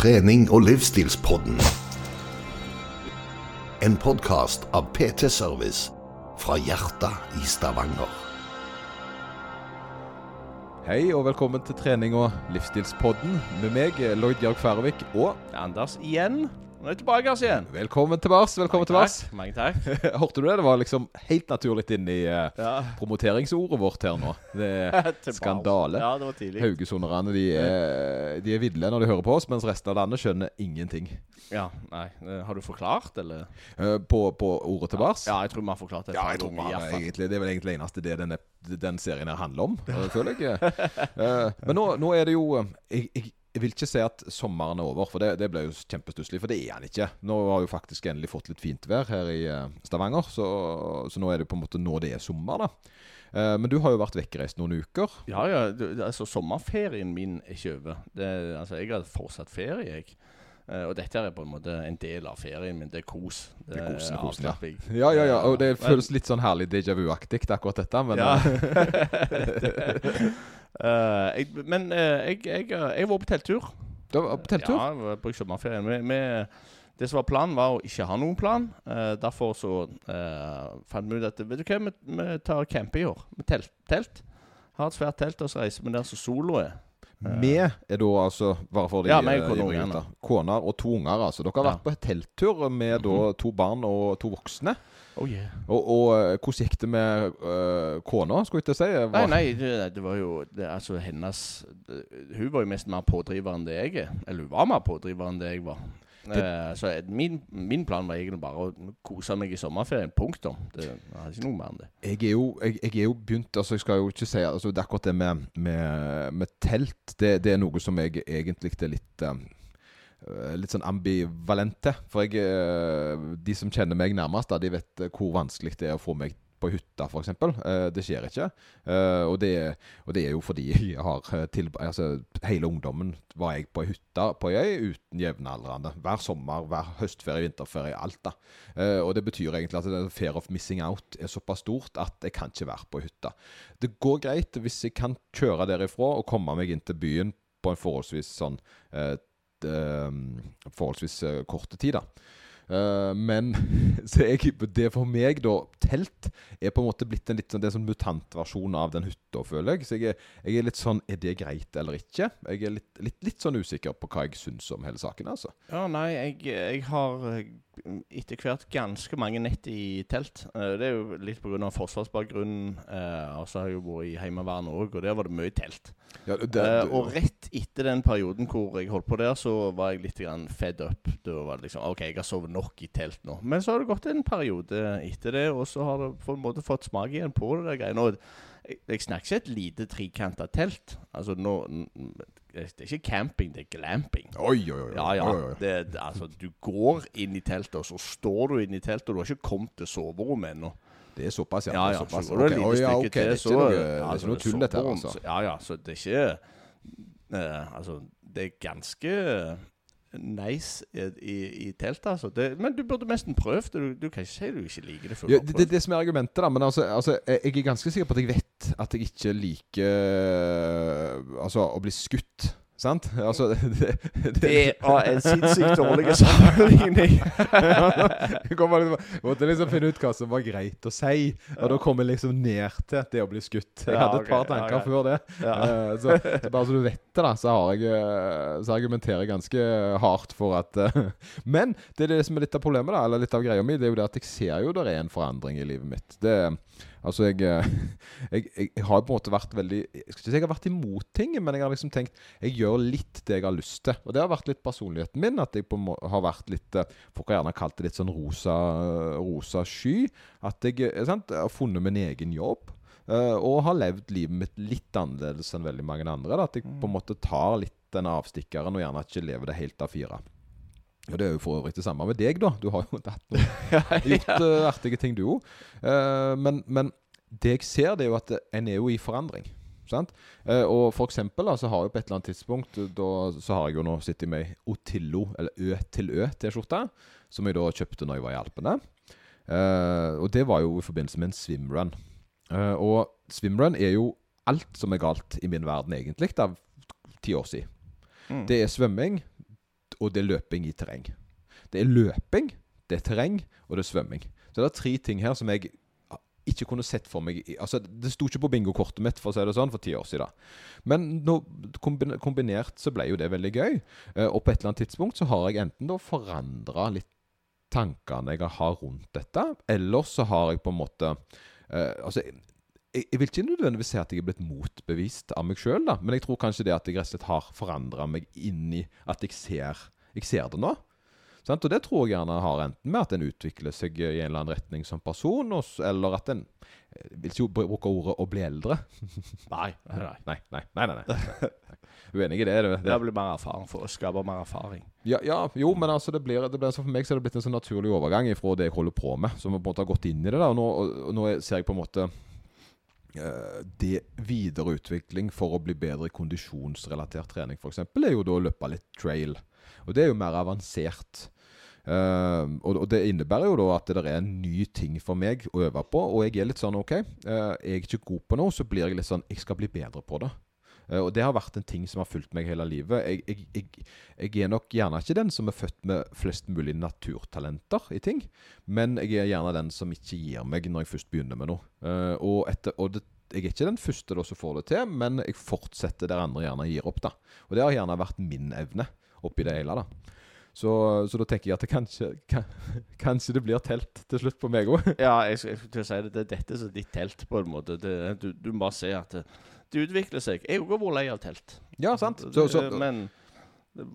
trening- og livsstilspodden. En podkast av PT Service fra hjertet i Stavanger. Hei og velkommen til trening- og livsstilspodden med meg, Lloyd Jørg Færøvik, og Anders igjen. Nå er jeg tilbake her igjen. velkommen tilbake. Velkommen tilbake. Mange takk. Hørte du det? Det var liksom helt naturlig inn i eh, Ja. promoteringsordet vårt her nå. Det er skandale. Ja, det var tidlig. Haugesunderne de er, de er ville når de hører på oss, mens resten av landet skjønner ingenting. Ja, nei. eh, Har du forklart, eller? Eh, På, på ordet til Bars? Ja, jeg tror vi har forklart det. Ja, jeg tror vi har hvert egentlig, Det er vel egentlig eneste det denne, den serien her handler om, føler jeg. uh, Men nå, nå er det jo jeg, jeg, jeg vil ikke si at sommeren er over, for det, det ble jo kjempestusslig. For det er han ikke. Nå har vi faktisk endelig fått litt fint vær her i eh, Stavanger, så, så nå er det på en måte nå det er sommer, da. Eh, Men du har jo vært vekkreist noen uker. Ja, ja. Altså, sommerferien min er ikke over. Det, altså, jeg har fortsatt ferie, jeg. Eh, og dette er på en måte en del av ferien min. Det er kos. Det er kosen, kosen, ja. Ja, ja, ja. Og det føles litt sånn herlig déjà vu-aktig, akkurat dette. Men Ja. eh, Eh, jeg, men uh, jeg, jeg, jeg var på telttur. du var på telttur? Ja, jeg var på sommerferien. Vi, vi, det som var planen, var å ikke ha noen plan. Uh, derfor så eh, fant vi ut at vet du hva, vi, vi tar camp i år. Med telt. telt. Har et svært telt, og så reiser vi der som solo er. Vi er da altså, bare for de Ja, eh, ivrige koner og to unger. altså. Dere har vært på telttur med da Mhm. to barn og to voksne. Oh yeah. Og, og eh, hvordan gikk det med uh, kona, skulle jeg til å si? Nei, nei, det, det var jo det, Altså, hennes det, Hun var jo mest mer pådriver enn det jeg er. Eller hun var mer pådriver enn det jeg var. Eh, så min, min plan var egentlig bare å kose meg i sommerferien. Punktum. Det, jeg har ikke noe mer enn det. Jeg er jo, jeg, jeg er jo begynt altså Jeg skal jo ikke si altså Det er akkurat det med, med, med telt. Det, det er noe som jeg egentlig er litt eh, eh, Litt sånn ambivalent til. For jeg, eh, de som kjenner meg nærmest, da, de vet hvor vanskelig det er å få meg på hytta, f.eks. Uh, det skjer ikke. Eh, og, det, og det er jo fordi jeg har eh, til, altså, Hele ungdommen var jeg på ei hytte på ei øy uten jevnaldrende. Hver sommer, hver høstferie, vinterferie, alt. da. Eh, og det betyr egentlig at fear of missing out er såpass stort at jeg kan ikke være på hytta. Det går greit hvis jeg kan kjøre derifra og komme meg inn til byen på en forholdsvis sånn eh, eh, forholdsvis eh, korte tid, da. Eh, men så jeg, det for meg, da Telt er på en måte blitt en litt sånn, det er sånn mutantversjon av den hytta, føler jeg. Så jeg er, jeg er litt sånn Er det greit eller ikke? Jeg er litt, litt, litt sånn usikker på hva jeg syns om hele saken, altså. Ja, nei, jeg, jeg har eh, etter hvert ganske mange nett i telt. Eh, det er jo litt pga. forsvarsbakgrunnen. Uh, og så har jeg jo vært i Heimevernet òg, og der var det mye telt. Ja, det, det, og rett etter den perioden hvor jeg holdt på der, så var jeg litt grann fed up. Da var det liksom OK, jeg har sovet nok i telt nå. Men så har det gått en periode etter det, og så har det på en måte fått smak igjen på det der greiene. Jeg, jeg snakker ikke et lite trikanta telt. Altså nå Det er ikke camping, det er glamping. Oi, oi, oi. Ja, ja. oi. Det, altså, du går inn i teltet, og så står du inn i teltet, og du har ikke kommet til soverommet ennå. Det er såpass, ja. Ja, ja. såpass. Så lite oi, ja, stykke ok, til, så det er ikke noe tull, dette her, altså. Ja, ja. Så det er ikke uh, Altså, det er ganske nice i, i, teltet, altså. Det, men du burde nesten prøvd det. Du, du kan ikke si du ikke liker det Ja, det, er det som er argumentet, da. Men altså, altså, jeg er ganske sikker på at jeg vet at jeg ikke liker øh, Altså, å bli skutt. Sant? Altså Det, det, Det er en sinnssykt dårlig sammenligning. Jeg liksom, måtte liksom finne ut hva som var greit å si. Og da kom jeg liksom ned til det å bli skutt. Jeg hadde et par tanker før det. Ja. Eh, så, så bare så du vet det, da, så, har jeg, eh, så argumenterer jeg ganske hardt for at eh, Men det er det som er litt av problemet, da, eller litt av greia mi. Det er jo det at jeg ser jo det er en forandring i livet mitt. Det Altså, jeg, eh, jeg, jeg, jeg har på en måte vært veldig Jeg skal ikke si jeg har vært imot ting, men jeg har liksom tenkt Jeg gjør litt det jeg har lyst til. Og det har vært litt personligheten min. At jeg på har vært litt eh, Folk har gjerne kalt det litt sånn rosa, rosa sky. At jeg eh, sant, har funnet min egen jobb. og har levd livet mitt litt annerledes enn veldig mange andre. Da. At jeg på en måte tar litt den avstikkeren og gjerne ikke lever det helt av fire. Og Det er jo for øvrig det samme med deg, da. Du har jo tatt noe gjort uh, artige ting, du òg. men, men det jeg ser, det er jo at en er jo i forandring. Sant? Uh, og for eksempel da, så har jeg på et eller annet tidspunkt eh, da, Så har jeg jo nå sittet med Otillo, eller Ø til Ø-T-skjorte, som jeg da kjøpte når jeg var i Alpene. Eh, og det var jo i forbindelse med en swimrun. Eh, og swimrun er jo alt som er galt i min verden, egentlig, da, ti år siden. Mm. Det er svømming og det er løping i terreng. Det er løping, det er terreng, og det er svømming. Så det er tre ting her som jeg ikke kunne sett for meg Altså, Det sto ikke på bingokortet mitt for å si det sånn, for ti år siden. Men nå, kombinert så ble jo det veldig gøy. Eh, og på et eller annet tidspunkt så har jeg enten da forandra litt tankene jeg har rundt dette, eller så har jeg på en måte eh, Altså, jeg, jeg vil ikke nødvendigvis si at jeg er blitt motbevist av meg sjøl, men jeg tror kanskje det at jeg rett og slett har forandra meg inn i at jeg ser, jeg ser det nå. Sant? Og det tror jeg gjerne har enten med at en utvikler seg i en eller annen retning som person, eller at en vil ikke bruke ordet 'å bli eldre'. Nei. nei, nei. Nei, nei, nei. nei. Uenig i det. det, Det blir mer erfaring for å skape mer erfaring. Ja, ja, jo, men altså det blir, det blir for meg så er det blitt en sånn naturlig overgang fra det jeg holder på med, som på en måte har gått inn i det. da, Og nå, og nå ser jeg på en måte eh, det videre utvikling for å bli bedre i kondisjonsrelatert trening, f.eks., er jo da å løpe litt trail. Og det er jo mer avansert. Uh, og det innebærer jo da at det er en ny ting for meg å øve på. Og jeg er litt sånn OK, uh, jeg er ikke god på noe, så blir jeg litt sånn Jeg skal bli bedre på det. Eh, og det har vært en ting som har fulgt meg hele livet. Jeg, jeg, jeg, jeg er nok gjerne ikke den som er født med flest mulig naturtalenter i ting, men jeg er gjerne den som ikke gir meg når jeg først begynner med noe. Eh, og etter, og det, jeg er ikke den første da som får det til, men jeg fortsetter der andre gjerne gir opp. da. Og det har gjerne vært min evne oppi det hele. da. Så, så da tenker jeg at det kanskje, kan, kanskje det blir telt til slutt på meg òg. Ja, jeg, skulle til å si det. Det er dette som er ditt telt, på en måte. Det, du, du må se at det, det utvikler seg. Jeg har vært lei av telt. ja, sant? Så, så Men det,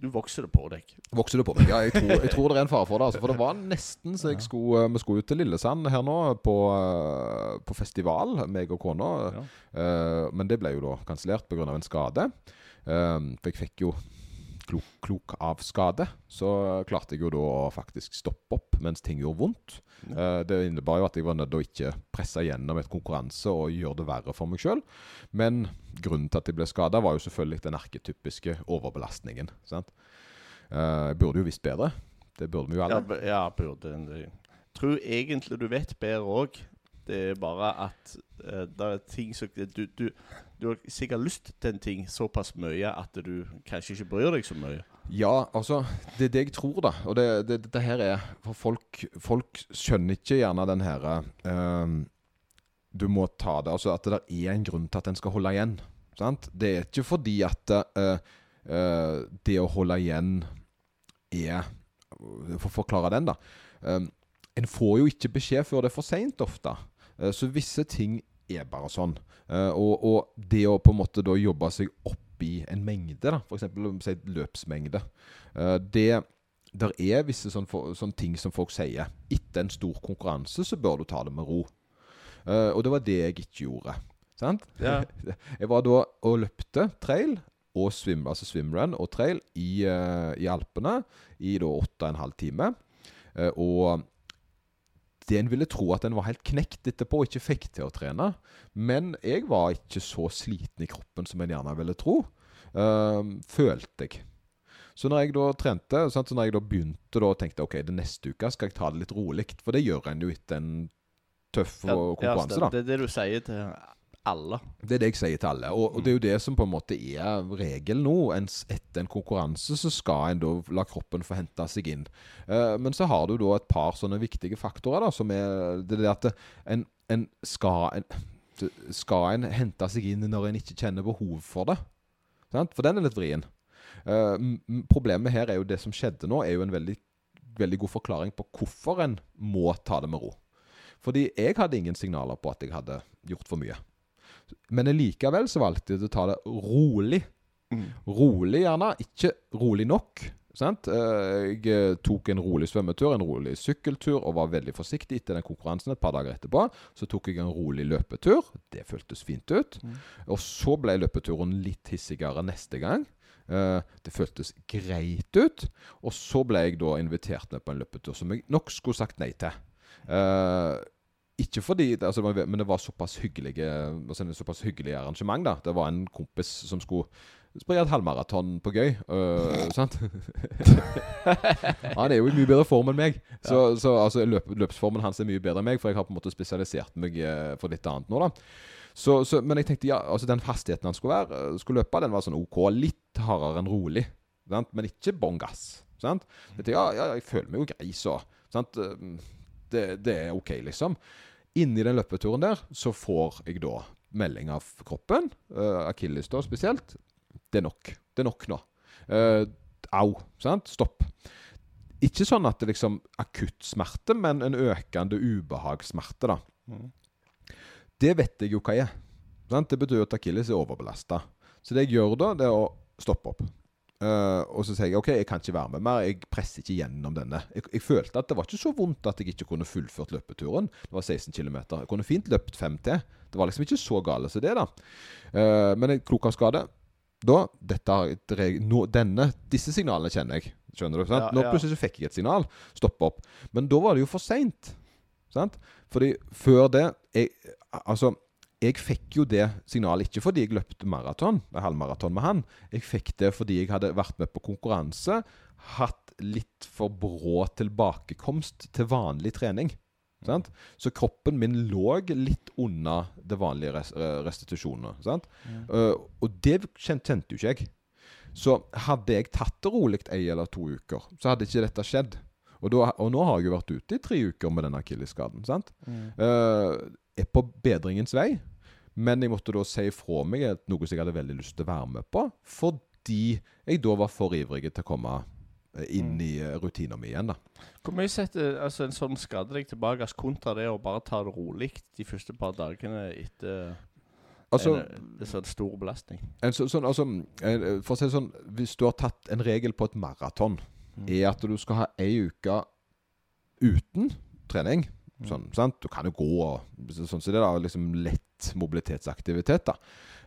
du vokser det på deg. vokser det på meg. Ja, jeg tror, jeg tror det er en fare for det. Altså, for det var nesten så jeg skulle, vi skulle ut til Lillesand her nå, på, eh, på festival, meg og kona. Ja. Eh, men det ble jo da kansellert pga. en skade. Eh, for jeg fikk jo klok, klok av skade. Så klarte jeg jo da å faktisk stoppe opp mens ting gjorde vondt. Eh, det innebar jo at jeg var nødt til å ikke presse gjennom et konkurranse og gjøre det verre for meg sjøl. Men grunnen til at jeg ble skada, var jo selvfølgelig den arketypiske overbelastningen. Sant? Eh, jeg burde jo visst bedre. Det burde vi jo alle. Ja, ja burde Jeg. Tror egentlig du vet bedre òg. Det er bare at uh, det er ting som du, du, du har sikkert lyst til en ting såpass mye at du kanskje ikke bryr deg så mye. Ja, altså Det er det jeg tror, da. Og det, det, dette her er For folk, folk skjønner ikke gjerne den her ehm, Du må ta det Altså at det er en grunn til at en skal holde igjen. Sant? Det er ikke fordi at uh, eh, det å holde igjen er For å forklare den, da. Um, en får jo ikke beskjed før det er for seint ofte. Eh, så visse ting er bare sånn. Eh, og, og det å på en måte da jobbe seg opp i en mengde, da, f.eks. Si løpsmengde, eh, det der er visse sånne, for, sånne ting som folk sier. Etter en stor konkurranse så bør du ta det med ro. Og det var det jeg ikke gjorde. Sant? Ja. Jeg var da og løpte trail og swim, altså swimrun og trail i, i Alpene i da åtte og en halv time. Og det en ville tro at en var helt knekt etterpå og ikke fikk til å trene. Men jeg var ikke så sliten i kroppen som en gjerne ville tro. Uh, følte jeg. Så når jeg da trente, sant, så når jeg da begynte da tenkte ok, det neste uke skal jeg ta det litt rolig, for det gjør en jo etter en tøff Ja, konkurranse, da. Det er det du sier til alle. Det er det jeg sier til alle. Og, og det er jo det som på en måte er regelen nå. Etter en konkurranse så skal en da la kroppen få hente seg inn. Uh, men så har du da et par sånne viktige faktorer, da, som er det, er det at en, en skal en, skal en hente seg inn når en ikke kjenner behov for det? Sant? For den er litt vrien. M- problemet her er jo det som skjedde nå, er jo en veldig, veldig god forklaring på hvorfor en må ta det med ro. Fordi jeg hadde ingen signaler på at jeg hadde gjort for mye. Men likevel så valgte jeg å ta det rolig. Rolig gjerne, ikke rolig nok. Sant? Eh, Jeg eh, tok en rolig svømmetur, en rolig sykkeltur og var veldig forsiktig etter den konkurransen et par dager etterpå. Så tok jeg en rolig løpetur. Det føltes fint ut. Og så ble løpeturen litt hissigere neste gang. Eh, det føltes greit ut. Og så ble jeg da invitert med på en løpetur som jeg nok skulle sagt nei til. Ikke fordi det- altså, Men det var såpass hyggelige altså, en såpass hyggelig arrangement. da Det var en kompis som skulle springe et halvmaraton på gøy. øh, sant? Han er jo i mye bedre form enn meg. Så, så altså, løp, løpsformen hans er mye bedre enn meg, for jeg har på en måte spesialisert meg eh, for litt annet nå. da så, så, Men jeg tenkte ja, altså den hastigheten han skulle være, øh, skulle løpe, den var sånn OK. Litt hardere enn rolig. sant? men ikke bånn gass. Sant? Jeg tenkte, ja, ja, jeg føler meg jo grei, så. Sant? Det, det er OK, liksom. Inni den løpeturen der så får jeg da melding av kroppen, uh, akilles da spesielt. Det er nok. Det er nok nå. Uh, au. Sant? Stopp. Ikke sånn at det liksom akutt smerte, men en økende ubehagssmerte, da. Mm. Det vet jeg jo hva jeg er. Sant? Det betyr at akilles er overbelasta. Så det jeg gjør da, det er å stoppe opp. Uh, og så sier jeg OK, jeg kan ikke være med mer. Jeg presser ikke gjennom denne. Jeg, jeg, følte at det var ikke så vondt at jeg ikke kunne fullført løpeturen. Det var 16 km. Jeg kunne fint løpt fem til. Det var liksom ikke så gale som det, da. Uh, men en klok av skade Da dette, no, denne, Disse signalene kjenner jeg. Skjønner du? Ja, Nå plutselig så fikk jeg et signal. Stopp opp. Men da var det jo for seint. Fordi før det jeg, Altså jeg fikk jo det signalet ikke fordi jeg løpte maraton, halvmaraton med han. Jeg fikk det fordi jeg hadde vært med på konkurranse, hatt litt for brå tilbakekomst til vanlig trening. Sant? Så kroppen min lå litt unna det vanlige res restitusjonen. Sant? Mm. Uh, og det kjente jo ikke jeg. Så hadde jeg tatt det rolig ei eller to uker, så hadde ikke dette skjedd. Og, da, og nå har jeg jo vært ute i tre uker med den akillesskaden. Mm. Uh, er på bedringens vei. Men jeg måtte da si fra meg noe som jeg hadde veldig lyst til å være med på, fordi jeg da var for ivrig til å komme eh, inn mm. i eh, rutina mi igjen. da. Hvor mye setter altså, en sånn skade deg tilbake kontra det å bare ta det rolig de første par dagene etter altså, en, en sånn stor belastning? En, så, sånn, altså, for å si det sånn, Hvis du har tatt en regel på et maraton, mm. er at du skal ha ei uke uten trening. Sånn? Du kan jo gå og sånn så det er liksom lett mobilitetsaktivitet. da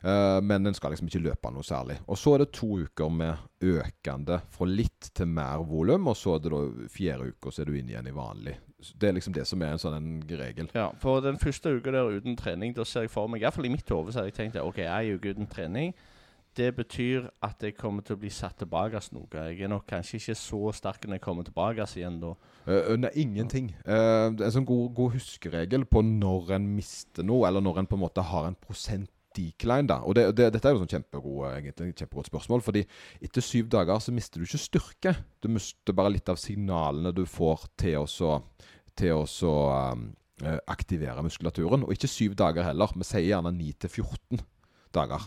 uh, Men en skal liksom ikke løpe noe særlig. Og så er det to uker med økende fra litt til mer volum. Og så er det da fjerde uka så er du inne igjen i vanlig. Det er liksom det som er en sånn en regel. Ja, For den første uka der uten trening, da ser jeg for meg Iallfall i mitt hode så har jeg tenkt OK, ei uke uten trening det betyr at jeg kommer til å bli satt tilbake noe. Jeg er nok kanskje ikke så sterk når jeg kommer tilbake igjen da. Uh, nei, ingenting. Uh, det er en sånn god, god, huskeregel på når en mister noe, eller når en på en måte har en prosent decline. da. Og det, det, Dette er jo sånn kjempegod, egentlig, kjempegodt spørsmål. fordi etter syv dager så mister du ikke styrke. Du mister bare litt av signalene du får til å, til å um, aktivere muskulaturen. Og ikke syv dager heller. Vi sier gjerne 9 til 14 dager.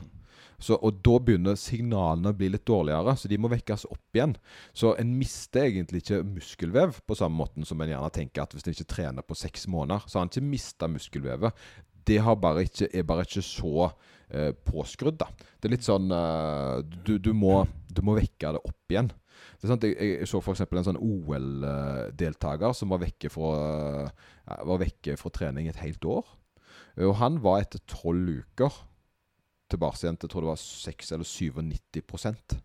Så, og da begynner signalene å bli litt dårligere, så de må vekkes opp igjen. Så en mister egentlig ikke muskelvev på samme måten som en gjerne tenker at hvis en ikke trener på seks måneder, så har en ikke mista muskelvevet. Det bare ikke, er bare ikke så eh, påskrudd. da. Det er litt sånn eh, du, du, må, du, må, vekke det opp igjen. Jeg, jeg så f.eks. en sånn OL-deltaker som var vekke, fra, var vekke fra trening et helt år. Og han var etter tolv uker tilbake igjen til jeg tror det var 6 eller 97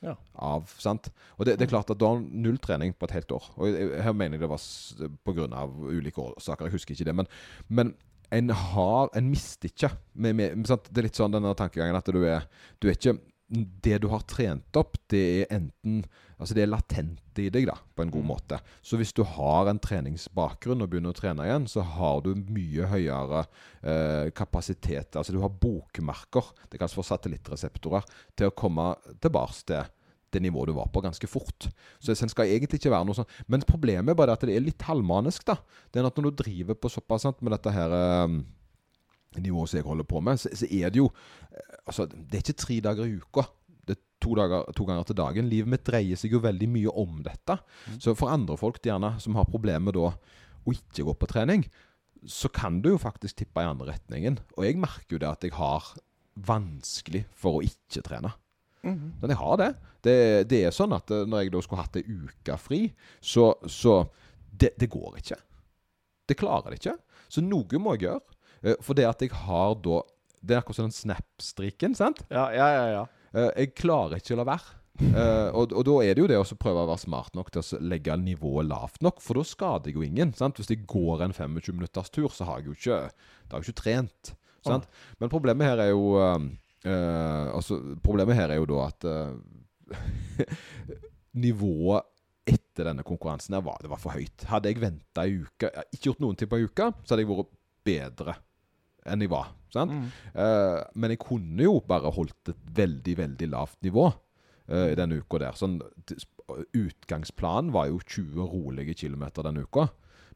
ja. av. sant? Og det, det, er klart at da har null trening på et helt år. Og Her mener jeg det var pga. ulike årsaker, jeg husker ikke det. Men, men en har En mister ikke. Med, med, det er litt sånn denne tankegangen at du er, du er ikke det du har trent opp, det er enten Altså det er latent i deg, da, på en god mm. måte. Så hvis du har en treningsbakgrunn og begynner å trene igjen, så har du mye høyere eh, kapasitet. Altså du har bokmerker, det kalles for satellittreseptorer, til å komme tilbake til det nivået du var på, ganske fort. Så det skal egentlig ikke være noe sånn. Men problemet er bare at det er litt halvmanisk, da. Det er at når du driver på såpass sant, med dette her eh, nivået som jeg holder på med, så, så, er det jo eh, Altså, det er ikke tre dager i uka. Det er to, dager, to ganger til dagen. Livet mitt dreier seg jo veldig mye om dette. Mm. Så for andre folk gjerne som har problemer da å ikke gå på trening, så kan du jo faktisk tippe i andre retningen. Og jeg merker jo det at jeg har vanskelig for å ikke trene. Mm. Men jeg har det. det. det. er sånn at eh, når jeg da skulle hatt ei uke fri, så, så det, det går ikke. Det klarer det ikke. Så noe må jeg gjøre. Eh, for det at jeg har da Det er akkurat som den snap-striken, sant? Ja, ja, ja, ja. Eh, jeg klarer ikke å la være. Uh, og, og, da er det jo det å prøve å være smart nok til å legge nivået lavt nok, for da skader jeg jo ingen. sant? Hvis jeg går en 25 minutters tur, så har jeg jo ikke, da har jeg ikke trent. sant? Oh. Men problemet her er jo uh, uh, altså, Problemet her er jo da at nivået etter denne konkurransen her var, det var for høyt. Hadde jeg venta ei uke, ikke gjort noen ting på ei uke, så hadde jeg vært bedre enn jeg var. Mm. Uh, men jeg kunne jo bare holdt et veldig, veldig lavt nivå. uh, i denne uka der. Sånn, utgangsplanen var jo 20 rolige kilometer denne uka.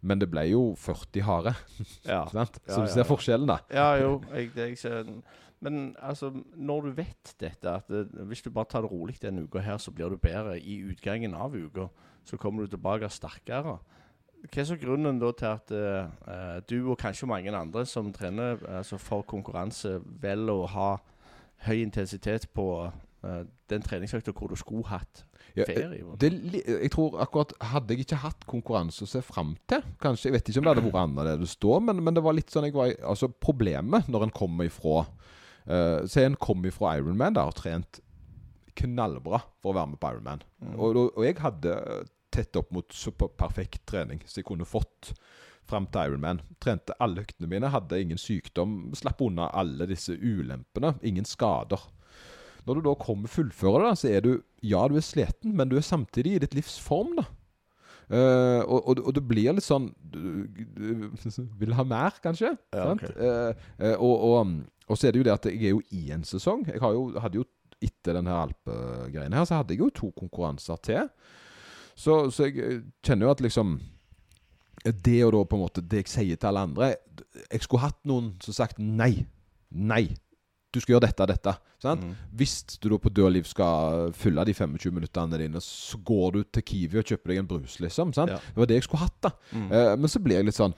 Men det ble jo 40 harde. Ja. Så du ser ja. forskjellen, da. Ja, jo. Jeg, jeg ser den. Men altså, når du vet dette, at det, hvis du bare tar det rolig denne uka her, så blir du bedre i utgangen av uka. Så kommer du tilbake sterkere. Hva er så grunnen da til at eh, eh, du og kanskje mange andre som trener altså for konkurranse, velger å ha høy intensitet på uh, den treningsøkta hvor du skulle hatt Ja, ferie? Det, jeg tror akkurat Hadde jeg ikke hatt konkurranse å se fram til Kanskje, Jeg vet ikke om det hadde vært annerledes da, men, men det var litt sånn jeg var Altså Problemet når en kommer ifra uh, Se en kommer ifra Ironman og og trent knallbra for å være med på Ironman. Mm. Og, og jeg hadde tett opp mot superperfekt trening som jeg kunne fått fram til Ironman. Trente alle øktene mine, hadde ingen sykdom, slapp unna alle disse ulempene. Ingen skader. Når du da kommer fullfører det, så er du Ja, du er sliten, men du er samtidig i ditt livs form, da. Eh, og, og, og det blir litt sånn Du, du vil ha mer, kanskje? Ja, sant? uh, eh, og, og, og så er det jo det at jeg er jo i en sesong. Jeg har jo, hadde jo etter denne alpegreiene her, så hadde jeg jo to konkurranser til. Så, så jeg eh, kjenner jo at liksom Det og da på en måte Det jeg sier til alle andre Jeg skulle hatt noen som sagt nei. Nei. Du skal gjøre dette og dette. Sant? Mm. Hvis du da på død liv skal fylle de 25 minuttene dine, så går du til Kiwi og kjøper deg en brus, liksom. Sant? Ja. Det var det jeg skulle hatt, da. Mm. Uh, men så blir jeg litt sånn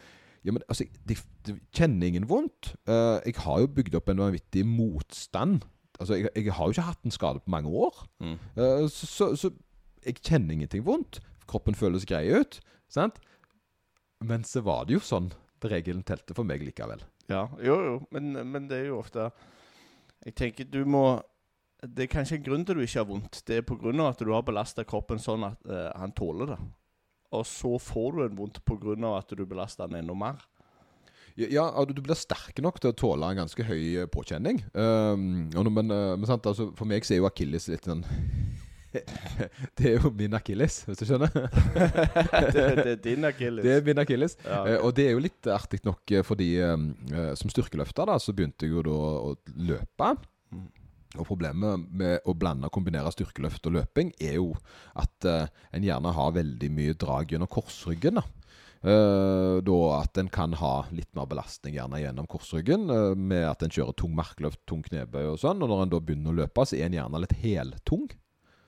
ja, men altså, det, det kjenner ingen vondt. Uh, jeg har jo bygd opp en vanvittig motstand. Altså, jeg, jeg har jo ikke hatt en skade på mange år. Mm. Uh, så, så, så jeg kjenner ingenting vondt. Kroppen føles grei ut. Sant? Men så var det jo sånn regelen telte for meg likevel. Ja, jo, jo, men, men det er jo ofte Jeg tenker du må Det er kanskje en grunn til du ikke har vondt. Det er pga. at du har belasta kroppen sånn at uh, han tåler det. Og så får du en vondt pga. at du belaster den enda mer. Ja, ja, og du blir sterk nok til å tåle en ganske høy eh, påkjenning. Um, men, eh, men sant, altså, for meg så er jo akilles litt sånn Det er jo min akilles, hvis du skjønner. det, det er din akilles. Det er min akilles. Ja, Eh, og det er jo litt artig nok, eh, fordi eh, som styrkeløfter da, så begynte jeg jo da å løpe. Mm. Og problemet med å blande og kombinere styrkeløft og løping er jo at en gjerne har veldig mye drag gjennom korsryggen. da. Uh, da at en kan ha litt mer belastning gjerne gjennom korsryggen, uh, med at en kjører tung markløft, tung knebøy og sånn. Og når en da begynner å løpe, så er en gjerne litt heltung.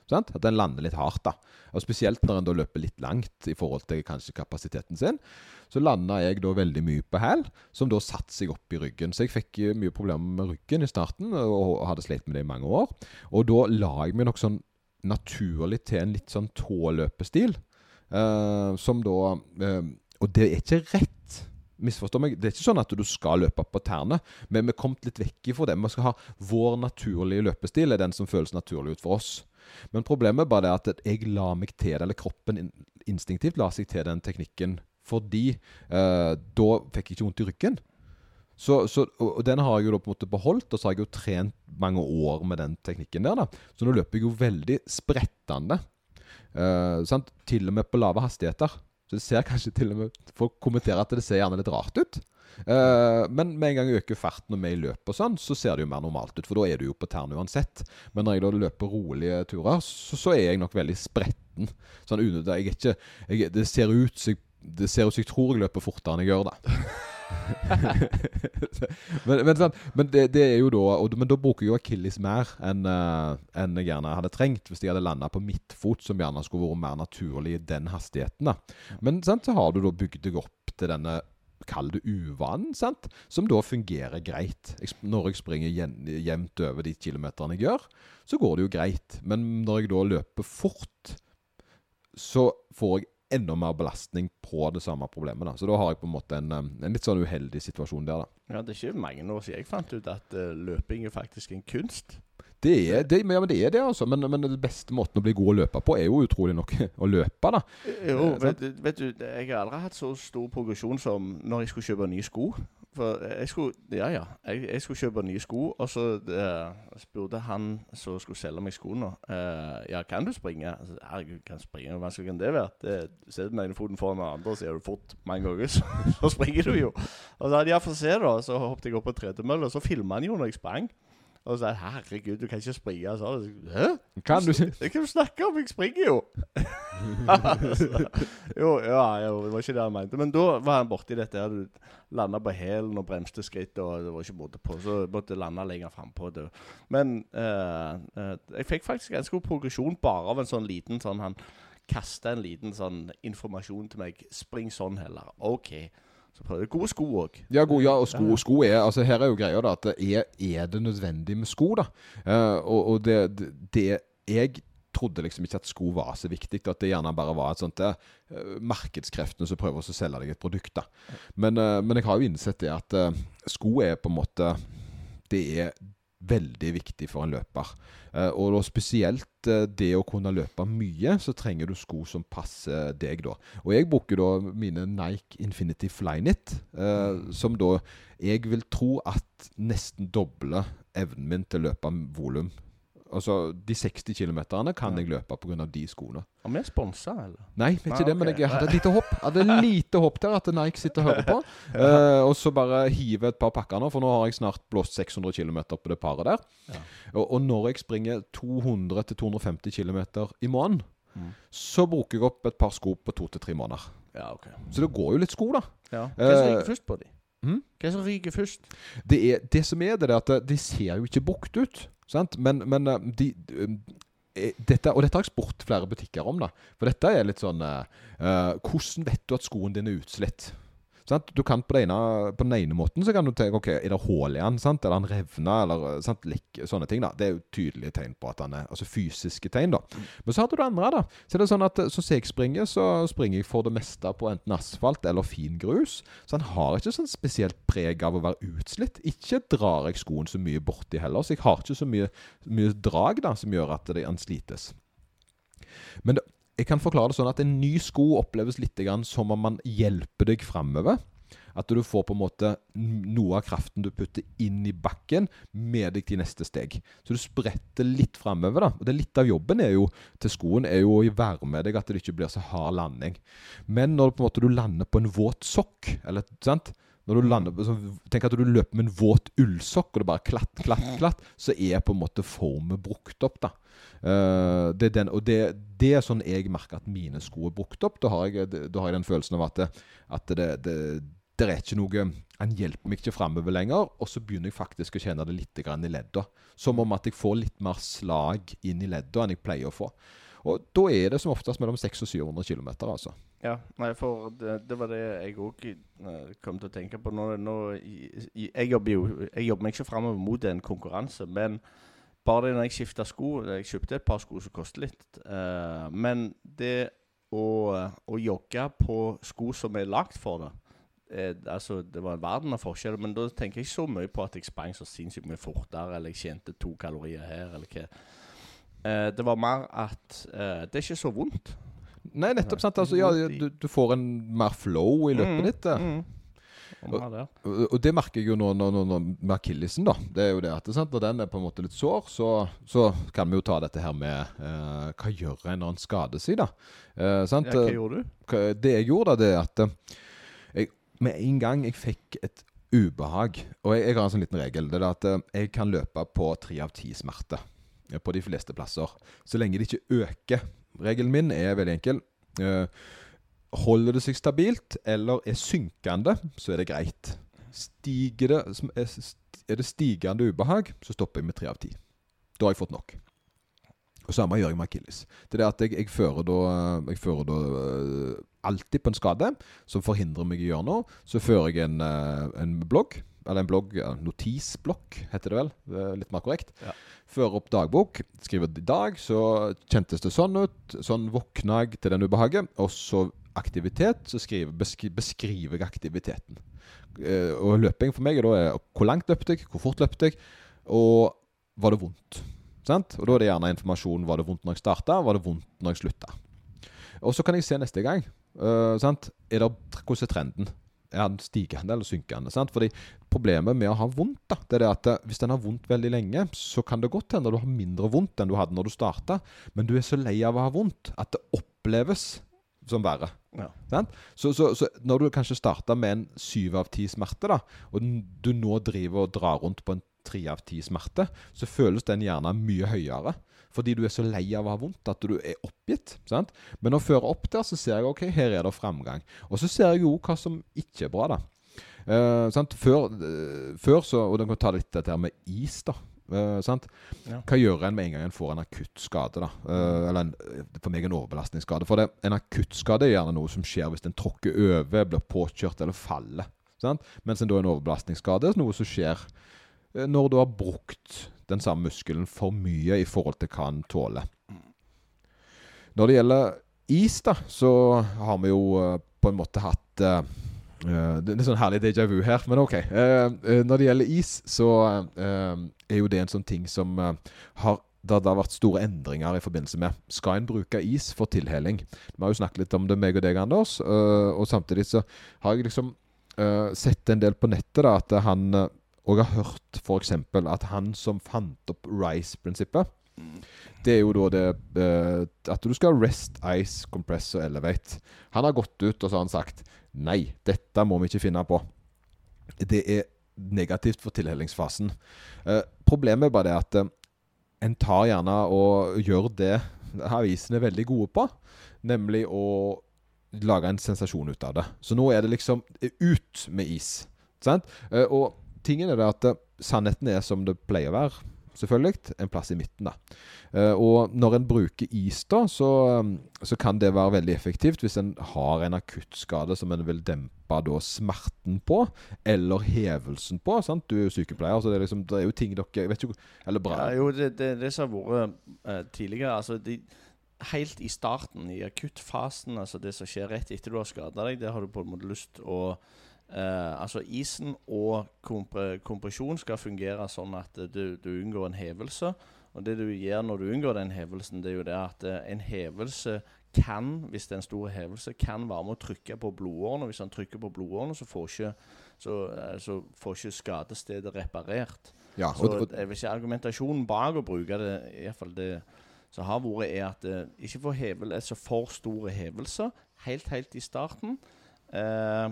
Sant? At den lander litt hardt. da Og Spesielt når en da løper litt langt i forhold til kanskje kapasiteten sin. Så landa jeg da veldig mye på hæl, som da satte seg opp i ryggen. Så jeg fikk eh, mye problemer med ryggen i starten, og hadde slitt med det i mange år. Og da la jeg meg nok sånn naturlig til en litt sånn tåløpestil, eh, som da eh, Og det er ikke rett. Misforstå meg. Det er ikke sånn at du skal løpe på tærne, men vi er kommet litt vekk ifra det. Vi skal ha vår naturlige løpestil, er den som føles naturlig ut for oss. Men problemet bare er at jeg la meg til det, eller kroppen instinktivt la seg til den teknikken, fordi eh, da fikk jeg ikke vondt i ryggen. Så, så, og den har jeg jo da på en måte beholdt, og så har jeg jo trent mange år med den teknikken der. da. Så nå løper jeg jo veldig sprettende. Eh? Til og med på lave hastigheter. Så det ser kanskje til og med Folk kommenterer at det ser gjerne litt rart ut. Eh, men med en gang jeg øker farten og vi løper sånn, så ser det jo mer normalt ut. For da er du jo på tærne uansett. Men når jeg da løper rolige turer, så, så er jeg nok veldig spretten. Sånn unødvendig. Jeg er ikke jeg, Det ser ut jeg det ser ut som jeg tror jeg løper fortere enn jeg gjør, da. men men, sant, men det, det er jo da og, Men da bruker jeg jo akilles mer enn uh, en jeg gjerne hadde trengt hvis jeg hadde landa på midtfot, som gjerne skulle vært mer naturlig i den hastigheten. da Men sant, så har du da bygd deg opp til denne Kall det uvanen, som da fungerer greit. Når jeg springer jevnt over de kilometerne jeg gjør, så går det jo greit. Men når jeg da løper fort, så får jeg enda mer belastning på det samme problemet. da. Så da har jeg på en måte en, en litt sånn uheldig situasjon der, da. Ja, Det er ikke mange år siden jeg fant ut at uh, løping er faktisk en kunst. Det er det, ja, men det er det, altså. Men, men den beste måten å bli god å løpe på, er jo utrolig nok å løpe, da. Jo, Eh, vet, vet du, jeg har aldri hatt så stor progresjon som når jeg skulle kjøpe nye sko. For jeg skulle Ja, ja. Jeg, jeg skulle kjøpe nye sko, og så uh, spurte han som skulle selge meg skoene uh, Ja, kan du springe? Altså, Herregud, kan springe? Hvor vanskelig kan det være? Det, Setter den ene foten foran den andre, så er du fort mange ganger, så, så springer du jo. Og så hadde jeg fått se, da. Så hoppet jeg opp på tredemølla, og så filma han jo når jeg sprang. Og så sa jeg 'herregud, du kan ikke springe sånn'. Hæ? Kan du Det kan du snakke om, jeg springer jo! jo, ja, jo, det var ikke det han mente. Men da var han borti dette. her, Du landa på hælen og bremste skritt, og det var ikke måte på. Så måtte måtte lande lenger frampå. Men eh, eh, jeg fikk faktisk ganske god progresjon bare av en sånn liten sånn Han kasta en liten sånn informasjon til meg. 'Spring sånn heller'. OK. Gode sko òg. Ja, gode, ja, og sko, sko er altså Her er jo greia da at er, er det nødvendig med sko, da? Uh, og, og det, det, Jeg trodde liksom ikke at sko var så viktig. At det gjerne bare var et sånt uh, markedskreftene som prøver å selge deg et produkt. da men, uh, men jeg har jo innsett det at sko er på en måte Det er veldig viktig for en løper. Uh, og spesielt uh, det å kunne løpe mye, så trenger du sko som passer deg, da. Og jeg bruker da mine Nike Infinity Flyknit, uh, mm. som da jeg vil tro at nesten dobler evnen min til å løpe volum Altså, De 60 km kan jeg løpe pga. de skoene. Har vi sponsa, eller? Nei, ikke Nei, det, men jeg hadde et lite hopp Hadde lite hopp der at Nike sitter og hører på. ja. uh, og så bare hive et par pakker nå, for nå har jeg snart blåst 600 km på det paret der. Ja. Og, og, når jeg springer 200-250 km i måneden, mm. så bruker jeg opp et par sko på to til tre måneder. Ja, okay. Så det går jo litt sko, da. Ja. Hva er uh, først på de? Mm? Hva er det som ryker først? Det, er, det som er det, er at de ser jo ikke brukt ut. Sant? Men, men eh, de, eh, dette, og dette har jeg spurt flere butikker om. da For dette er litt sånn uh, Hvordan vet du at skoen din er utslitt? Sant? Du kan på, ene, på, den ene måten så kan du tenke ok, er det hull i den? Sant? Er den revna? Eller sant? Lik, sånne ting. da Det er jo tydelige tegn på at den er Altså fysiske tegn, da. Men så har du det andre, da. Så er det sånn at så jeg springer, så springer jeg for det meste på enten asfalt eller fin grus. Så han har ikke sånn spesielt preg av å være utslitt. Ikke drar jeg skoen så mye borti heller, så jeg har ikke så mye, mye drag da som gjør at det, han slites. Men det, jeg kan forklare det sånn at en ny sko oppleves litt som om man hjelper deg framover. At du får på en måte noe av kraften du putter inn i bakken, med deg til neste steg. Så du spretter litt framover. Og det Litt av jobben jo, til skoen er jo å være med deg at det ikke blir så hard landing. Men når på en måte du lander på en våt sokk, eller sant? Når du lander, så, Tenk at du løper med en våt ullsokk, og det bare klatt, klatt, klatt. Så er på en måte formet brukt opp. da. Uh, det den, og det, det, er sånn jeg merker at mine sko er brukt opp. Da har jeg, da har jeg den følelsen av at, det, at det, det, det, er ikke noe Han hjelper meg ikke framover lenger. Og så begynner jeg faktisk å kjenne det litt grann i ledda. Som om at jeg får litt mer slag inn i ledda enn jeg pleier å få. Og da er det som oftest mellom 600 og 700 km, altså. Ja, nei, for det, det var det jeg òg uh, kom til å tenke på. Nå, nå, jeg, jobber jo Jeg jobber meg ikke framover mot en konkurranse, men bare det når jeg skifta sko Jeg kjøpte et par sko som koster litt. Uh, men det å, å, jogge på sko som er lagd for det eh, altså, Det var en verden av forskjeller, men da tenker jeg ikke så mye på at jeg sprang så sinnssykt mye fortere, eller jeg tjente to kalorier her, eller hva. Uh, det var mer at uh, det er ikke så vondt. Nei, nettopp. sant altså, ja, du, du, får en mer flow i løpet mm, ditt. Mm. Og, og, det merker jeg jo nå, nå, nå med akillesen. da Det er jo det at sant? Når den er på en måte litt sår, så, så kan vi jo ta dette her med uh, Hva gjør en når en skader seg, da? Uh, ja, hva gjorde du? det jeg gjorde, da, det er at jeg, med en gang jeg fikk et ubehag Og jeg, jeg har en sånn liten regel. Det er at jeg kan løpe på tre av ti smerter på de fleste plasser. Så lenge det ikke øker. Regelen min er veldig enkel. Uh, holder det seg stabilt eller er synkende, så er det greit. Stiger det, er det stigende ubehag, så stopper jeg med tre av ti. Da har jeg fått nok. Og Samme gjør jeg med akilles. Det er det at jeg, jeg fører da, jeg fører da uh, alltid på en skade som forhindrer meg i å gjøre noe. Så fører jeg en, en blogg eller en blogg, notisblokk heter det vel, litt mer korrekt. Ja. Fører opp dagbok, skriver i dag, så kjentes det sånn ut. Sånn våkna jeg til den ubehaget. Og så aktivitet, så skriver, beskri, beskriver jeg aktiviteten. Uh, og løping for meg er da hvor langt løpte jeg, hvor fort løpte jeg, og var det vondt. Sant? Og da er det gjerne informasjon var det vondt når jeg starta, var det vondt når jeg slutta. Og så kan jeg se neste gang. Uh, sant? Er det, hvordan er trenden? Er den stigende eller synkende. Sant? Fordi Problemet med å ha vondt da, det er det at eh, hvis den har vondt veldig lenge, så kan det godt hende du har mindre vondt enn du hadde når du starta, men du er så lei av å ha vondt at det oppleves som verre. Ja. Så, så, så, når du kanskje starta med en syv av ti smerte, da, og du nå driver og drar rundt på en tre av ti smerte, så føles den gjerne mye høyere. Fordi du er så lei av å ha vondt at du er oppgitt. sant? Men å føre opp der, så ser jeg ok, her er det framgang. Og så ser jeg jo hva som ikke er bra, da. Eh, sant? Før, eh, før så Og den kan ta litt dette her med is, da. Eh, sant? Ja. Hva gjør en med en gang en får en akutt skade? da? Eh, eller en, for meg en overbelastningsskade. For det, en akutt skade er gjerne noe som skjer hvis en tråkker over, blir påkjørt eller faller. Sant? Mens en da en overbelastningsskade er noe som skjer når du har brukt den samme muskelen for mye i forhold til hva den tåler. Når det gjelder is, da, så har vi jo eh, på en måte hatt eh, Det er sånn herlig déjà vu her, men OK. Uh, når det gjelder is, så uh, er jo det en sånn ting som har det har vært store endringer i forbindelse med Skal en bruke is for tilheling? Vi har jo snakket litt om det, meg og deg, Anders. og samtidig så har jeg liksom sett en del på nettet da, at han eh, jeg har hørt f.eks. at han som fant opp RISE-prinsippet det er jo da det uh, At du skal rest, ice, compress og elevate. Han har gått ut og så har han sagt Nei, dette må vi ikke finne på. Det er negativt for tilhelingsfasen. Uh, problemet er bare det at uh, en tar gjerne og gjør det avisene er veldig gode på, nemlig å lage en sensasjon ut av det. Så nå er det liksom ut med is. Sant? Og tingen er det at eh, sannheten er som det pleier å være selvfølgelig. En plass i midten, da. Eh, og når en bruker is, da, så, um, så kan det være veldig effektivt hvis en har en akuttskade som en vil dempe da smerten på, eller hevelsen på. sant? Du er jo sykepleier, så det er, liksom, det er jo ting dere vet ikke, Eller bra. Ja, jo, det, det, det som har vært uh, tidligere altså de, Helt i starten, i akuttfasen, altså det som skjer rett etter du har skada deg, det har du på en måte lyst å eh, Altså isen og kompre, kompresjon skal fungere sånn at eh, du, du unngår en hevelse. Og det du gjør når du unngår den hevelsen, det er jo det at eh, en hevelse kan, hvis det er en stor hevelse, kan være med å trykke på blodårene. Hvis han trykker på blodårene, så får ikke, så, så får ikke skadestedet reparert. Ja, Så og, jeg vil argumentasjonen bak å bruke det, i hvert fall det som har vært, er at eh, ikke få hevel, altså for store hevelser helt, helt i starten. Eh,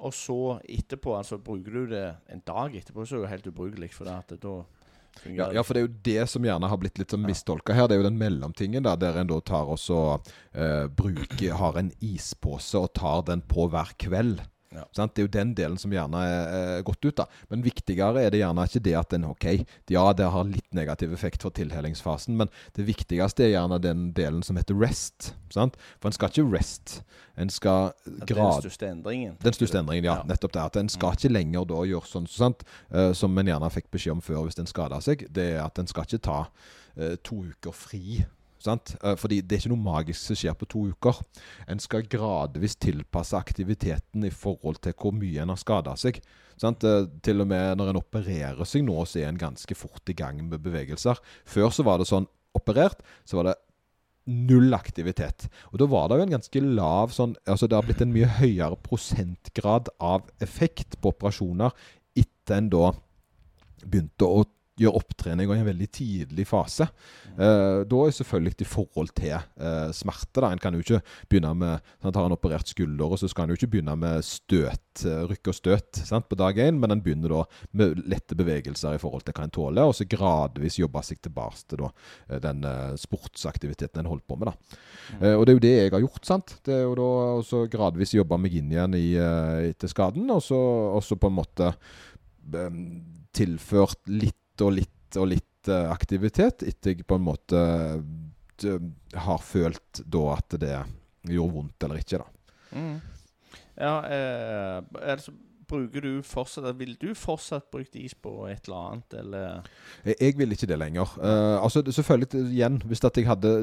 og så etterpå, altså bruker du det en dag etterpå, så er det jo helt ubrukelig. For det at da ja, ja, for det er jo det som gjerne har blitt litt sånn mistolka her. Det er jo den mellomtingen da, der en da tar og så eh, bruker Har en ispose og tar den på hver kveld. Ja. Sant? Det er jo den delen som gjerne er er gått ut. da Men viktigere er det gjerne ikke det at en OK, ja, det har litt negativ effekt for tilhelingsfasen, men det viktigste er gjerne den delen som heter rest. Sant? For en skal ikke rest. En skal grad... Den største endringen. Den største endringen, ja. Ja. Nettopp det. At en skal ikke lenger da gjøre sånn sant? Eh, som en gjerne fikk beskjed om før hvis en skada seg. Det er at en skal ikke ta eh, to uker fri. Sant? Eh, fordi det er ikke noe magisk som skjer på to uker. En skal gradvis tilpasse aktiviteten i forhold til hvor mye en har skada seg. Sant? Eh, til og med når en opererer seg nå, så er en ganske fort i gang med bevegelser. Før så var det sånn operert, så var det null aktivitet. Og da var det jo en ganske lav sånn Altså det har blitt en mye høyere prosentgrad av effekt på operasjoner etter en da begynte å gjøre opptrening i en veldig tidlig fase. Eh, da er selvfølgelig i forhold til eh, smerte. da, En kan jo ikke begynne med sant, Har en operert skulder, så skal en jo ikke begynne med støt, rykke rykk og støt sant, på dag én, men en begynner da med lette bevegelser i forhold til hva en tåler, og så gradvis jobbe seg tilbake til da, eh, den eh, sportsaktiviteten en holdt på med. da. Eh, og det er jo det jeg har gjort. sant? Det er jo da også gradvis jobbe meg inn igjen i, eh, etter skaden, og så, på en måte eh, tilført litt og litt og litt eh, aktivitet etter jeg på en måte eh, har følt da at det gjorde vondt eller ikke. da. Mm. Ja, eh, altså, bruker du fortsatt Vil du fortsatt brukt is på et eller annet, eller Jeg, jeg vil ikke det lenger. Uh, altså Selvfølgelig igjen, hvis at jeg hadde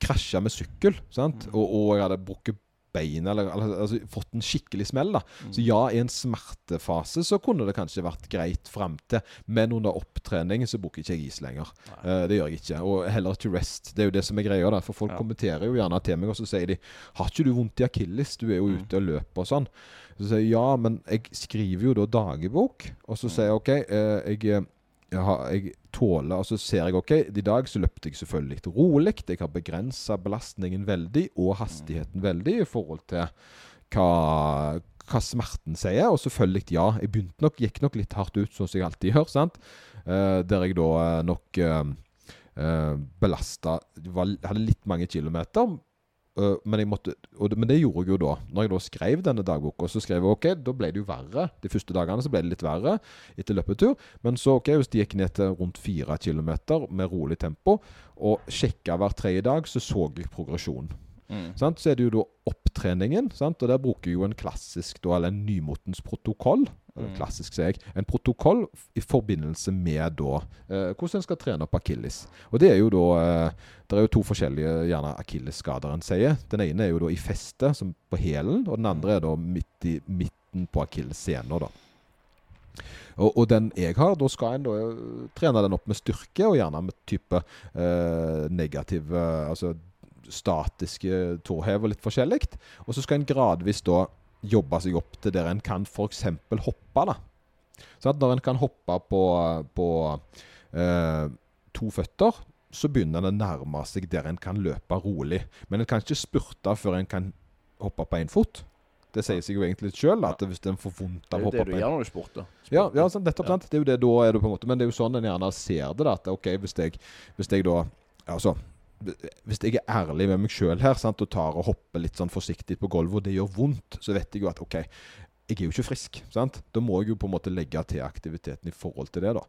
krasja med sykkel sant? Mm. Og, og jeg hadde brukket bein eller, altså, fått en skikkelig smell, da. Mm. Så ja, i en smertefase så kunne det kanskje vært greit fram til, men under opptrening så bruker ikke jeg is lenger. Eh, det gjør jeg ikke. Og heller to rest. Det er jo det som er greia. da For folk Ja. kommenterer jo gjerne til meg, og så sier de 'Har ikke du vondt i akilles? Du er jo Mm. ute og løper og sånn'. Så sier jeg ja, men jeg skriver jo da dagbok, og så Mm. sier jeg OK, uh, eh, jeg, har, jeg tåler Og så ser jeg OK, i dag så løpte jeg selvfølgelig litt rolig. Jeg har begrensa belastningen veldig, og hastigheten veldig, i forhold til hva, hva smerten sier, og selvfølgelig, ja. Jeg begynte nok, gikk nok litt hardt ut, sånn som jeg alltid gjør. sant? Eh, der jeg da eh, nok uh, uh, belasta Hadde litt mange kilometer. Uh, men, måtte, det, men det gjorde jeg jo da. Når jeg da skrev denne dagboka, så skrev jeg ok, da ble det jo verre. De første dagene så ble det litt verre etter løpetur. Men så ok, hvis de gikk ned til rundt fire kilometer med rolig tempo, og sjekka hver tredje dag, så så jeg progresjon. Mm. Så er det jo da opptreningen, sant? og der bruker jeg jo en klassisk, da, eller en nymotens protokoll. Mm. Klassisk, sier jeg. En protokoll i forbindelse med da eh, hvordan en skal trene opp akilles. Og det er jo da eh, Det er jo to forskjellige gjerne akillesskader en sier. Den ene er jo da i festet, som på hælen, og den andre er da midt i midten på akillessena, da. Og, og, den jeg har, da skal en da eh, trene den opp med styrke, og gjerne med type eh, negativ eh, Altså statiske tåhev og litt forskjellig. Og så skal en gradvis da jobbe seg opp til der en kan f.eks. hoppe. da. Så at når en kan hoppe på, på eh, to føtter, så begynner en å nærme seg der en kan løpe rolig. Men en kan ikke spurte før en kan hoppe på én fot. Det sier seg jo egentlig litt sjøl, at hvis en får vondt av å hoppe på Det er jo det du gjør når du spurter. Ja, ja sånn, nettopp. Ja. Det er jo det da er du på en måte Men det er jo sånn en gjerne ser det. da, At OK, hvis jeg, hvis jeg da Altså hvis jeg er ærlig med meg sjøl her sant, og tar og hopper litt sånn forsiktig på gulvet, og det gjør vondt, så vet jeg jo at OK, jeg er jo ikke frisk. sant? Da må jeg jo på en måte legge til aktiviteten i forhold til det. da.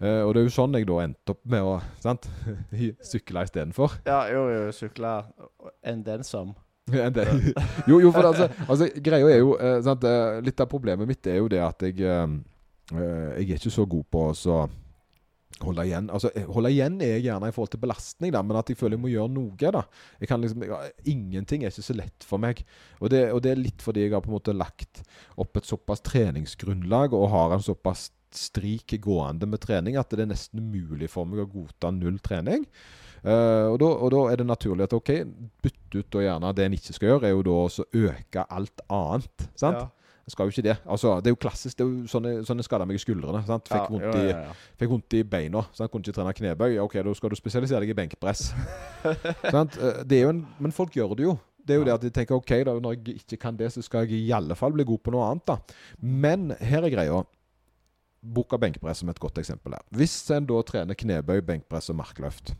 Eh, og det er jo sånn jeg da endte opp med å sant? sykle istedenfor. Ja, jo, jo, sykle enn den som. jo, jo, for altså, altså greia er jo uh, sant? Uh, Litt av problemet mitt er jo det at jeg, jeg er ikke så god på å så Holde igjen altså, eh, holde igjen er jeg gjerne i forhold til belastning, da, men at jeg føler jeg må gjøre noe. da. Jeg kan liksom, ja, Ingenting er ikke så lett for meg. Og det, og det, er litt fordi jeg har på en måte lagt opp et såpass treningsgrunnlag og har en såpass strik gående med trening at det er nesten umulig for meg å godta null trening. Uh, og, da, og, da, er det naturlig at ok, bytte ut og gjerne det en ikke skal gjøre, er jo da å øke alt annet. sant? Ja. Jeg skal jo ikke det. Altså, det er jo klassisk. det er jo Sånn jeg, sånn jeg skada meg i skuldrene. Sant? Fikk, vondt. I, fikk vondt i beina. Sant? Kunne ikke trene knebøy. Ok, da skal du spesialisere deg i benkpress. sant? Eh, det er jo en, men folk gjør det jo. Det er jo det at de tenker ok, da, når jeg ikke kan det, så skal jeg i alle fall bli god på noe annet. da. Men her er greia. Bruk av benkpress som et godt eksempel her. Hvis en da trener knebøy, benkpress og markløft,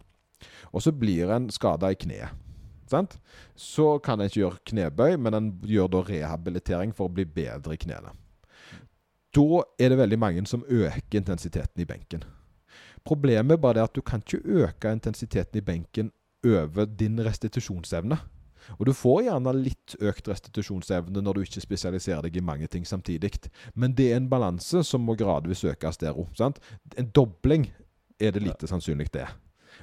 og så blir en skada i kneet Sant? Så kan en ikke gjøre knebøy, men en gjør da rehabilitering for å bli bedre i knærne. Da er det veldig mange som øker intensiteten i benken. Problemet bare er at du kan ikke øke intensiteten i benken over din restitusjonsevne. Og du får gjerne litt økt restitusjonsevne når du ikke spesialiserer deg i mange ting samtidig. Men det er en balanse som må gradvis økes der òg. En dobling er det lite sannsynlig det er.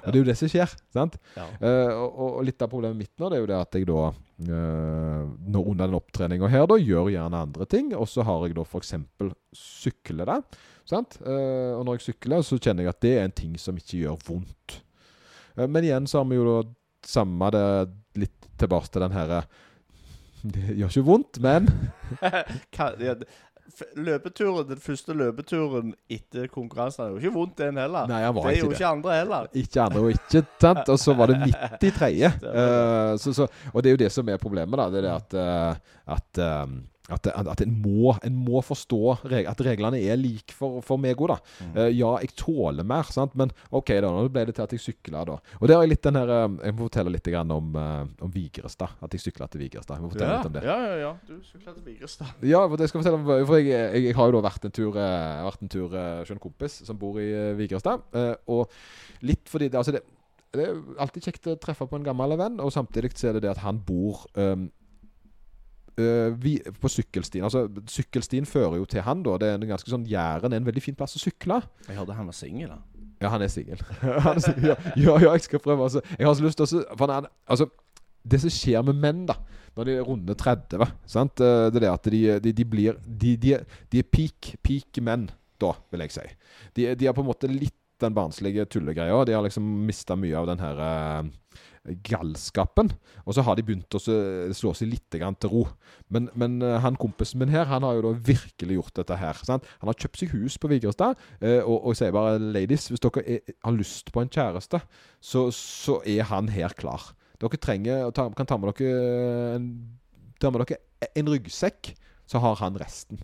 Og det er jo det som skjer. sant? Ja. Uh, og, og, litt av problemet mitt nå det er jo det at jeg da uh, når under den opptreninga her da gjør gjerne andre ting, og så har jeg da f.eks. sykle det. sant? Uh, og når jeg sykler, så kjenner jeg at det er en ting som ikke gjør vondt. men igjen så har vi jo da samme det litt tilbake til den herre Det gjør ikke vondt, men løpeturen, den første løpeturen etter konkurransen er jo ikke vondt, den heller. Nei, han var det er jo ikke andre heller. Ikke andre, og ikke sant? Og så var det midt i. Uh, så, så, og det er jo det som er problemet, da. Det er det at, uh, at um, at, at en, må, en, må, forstå reg at reglene er like for, for meg òg, da. Mm. Uh, ja, jeg tåler mer, sant? men OK, da. Nå ble det til at jeg sykla, da. Og det har jeg litt den her uh, Jeg må fortelle litt om, uh, om Vigrestad. At jeg sykla til Vigrestad. Jeg må fortelle ja, litt om det. Ja, ja, ja. Du sykla til Vigrestad. Ja, for jeg skal fortelle om For jeg, jeg, jeg, har jo da vært en tur vært en tur hos en kompis som bor i Vigrestad. og litt fordi det, altså det, det er alltid kjekt å treffe på en gammel venn, og samtidig så er det det at han bor um, vi, på sykkelstien. Altså, Sykkelstien fører jo til han, da. Det er en ganske sånn Jæren er en veldig fin plass å sykle. Jeg hørte han var singel, da. Ja, han er singel. ja, ja, ja, jeg skal prøve. Altså. Jeg har så lyst til å han, altså, Det som skjer med menn, da når de er runde 30 sant? Eh, det er det at de, de, de blir de, de, er peak, peak menn, da, vil jeg si. De, de har på en måte litt den barnslige tullegreia. De har liksom mista mye av den her uh, galskapen. Og så har de begynt å slå seg litt til ro. Men, men uh, han kompisen min her, han har jo da virkelig gjort dette her. Sant? Han har kjøpt seg hus på Vigrestad, uh, og, og sier bare ladies, hvis dere er, har lyst på en kjæreste, så, så, er han her klar. Dere trenger, kan ta med dere en, ta med dere en ryggsekk så har han resten.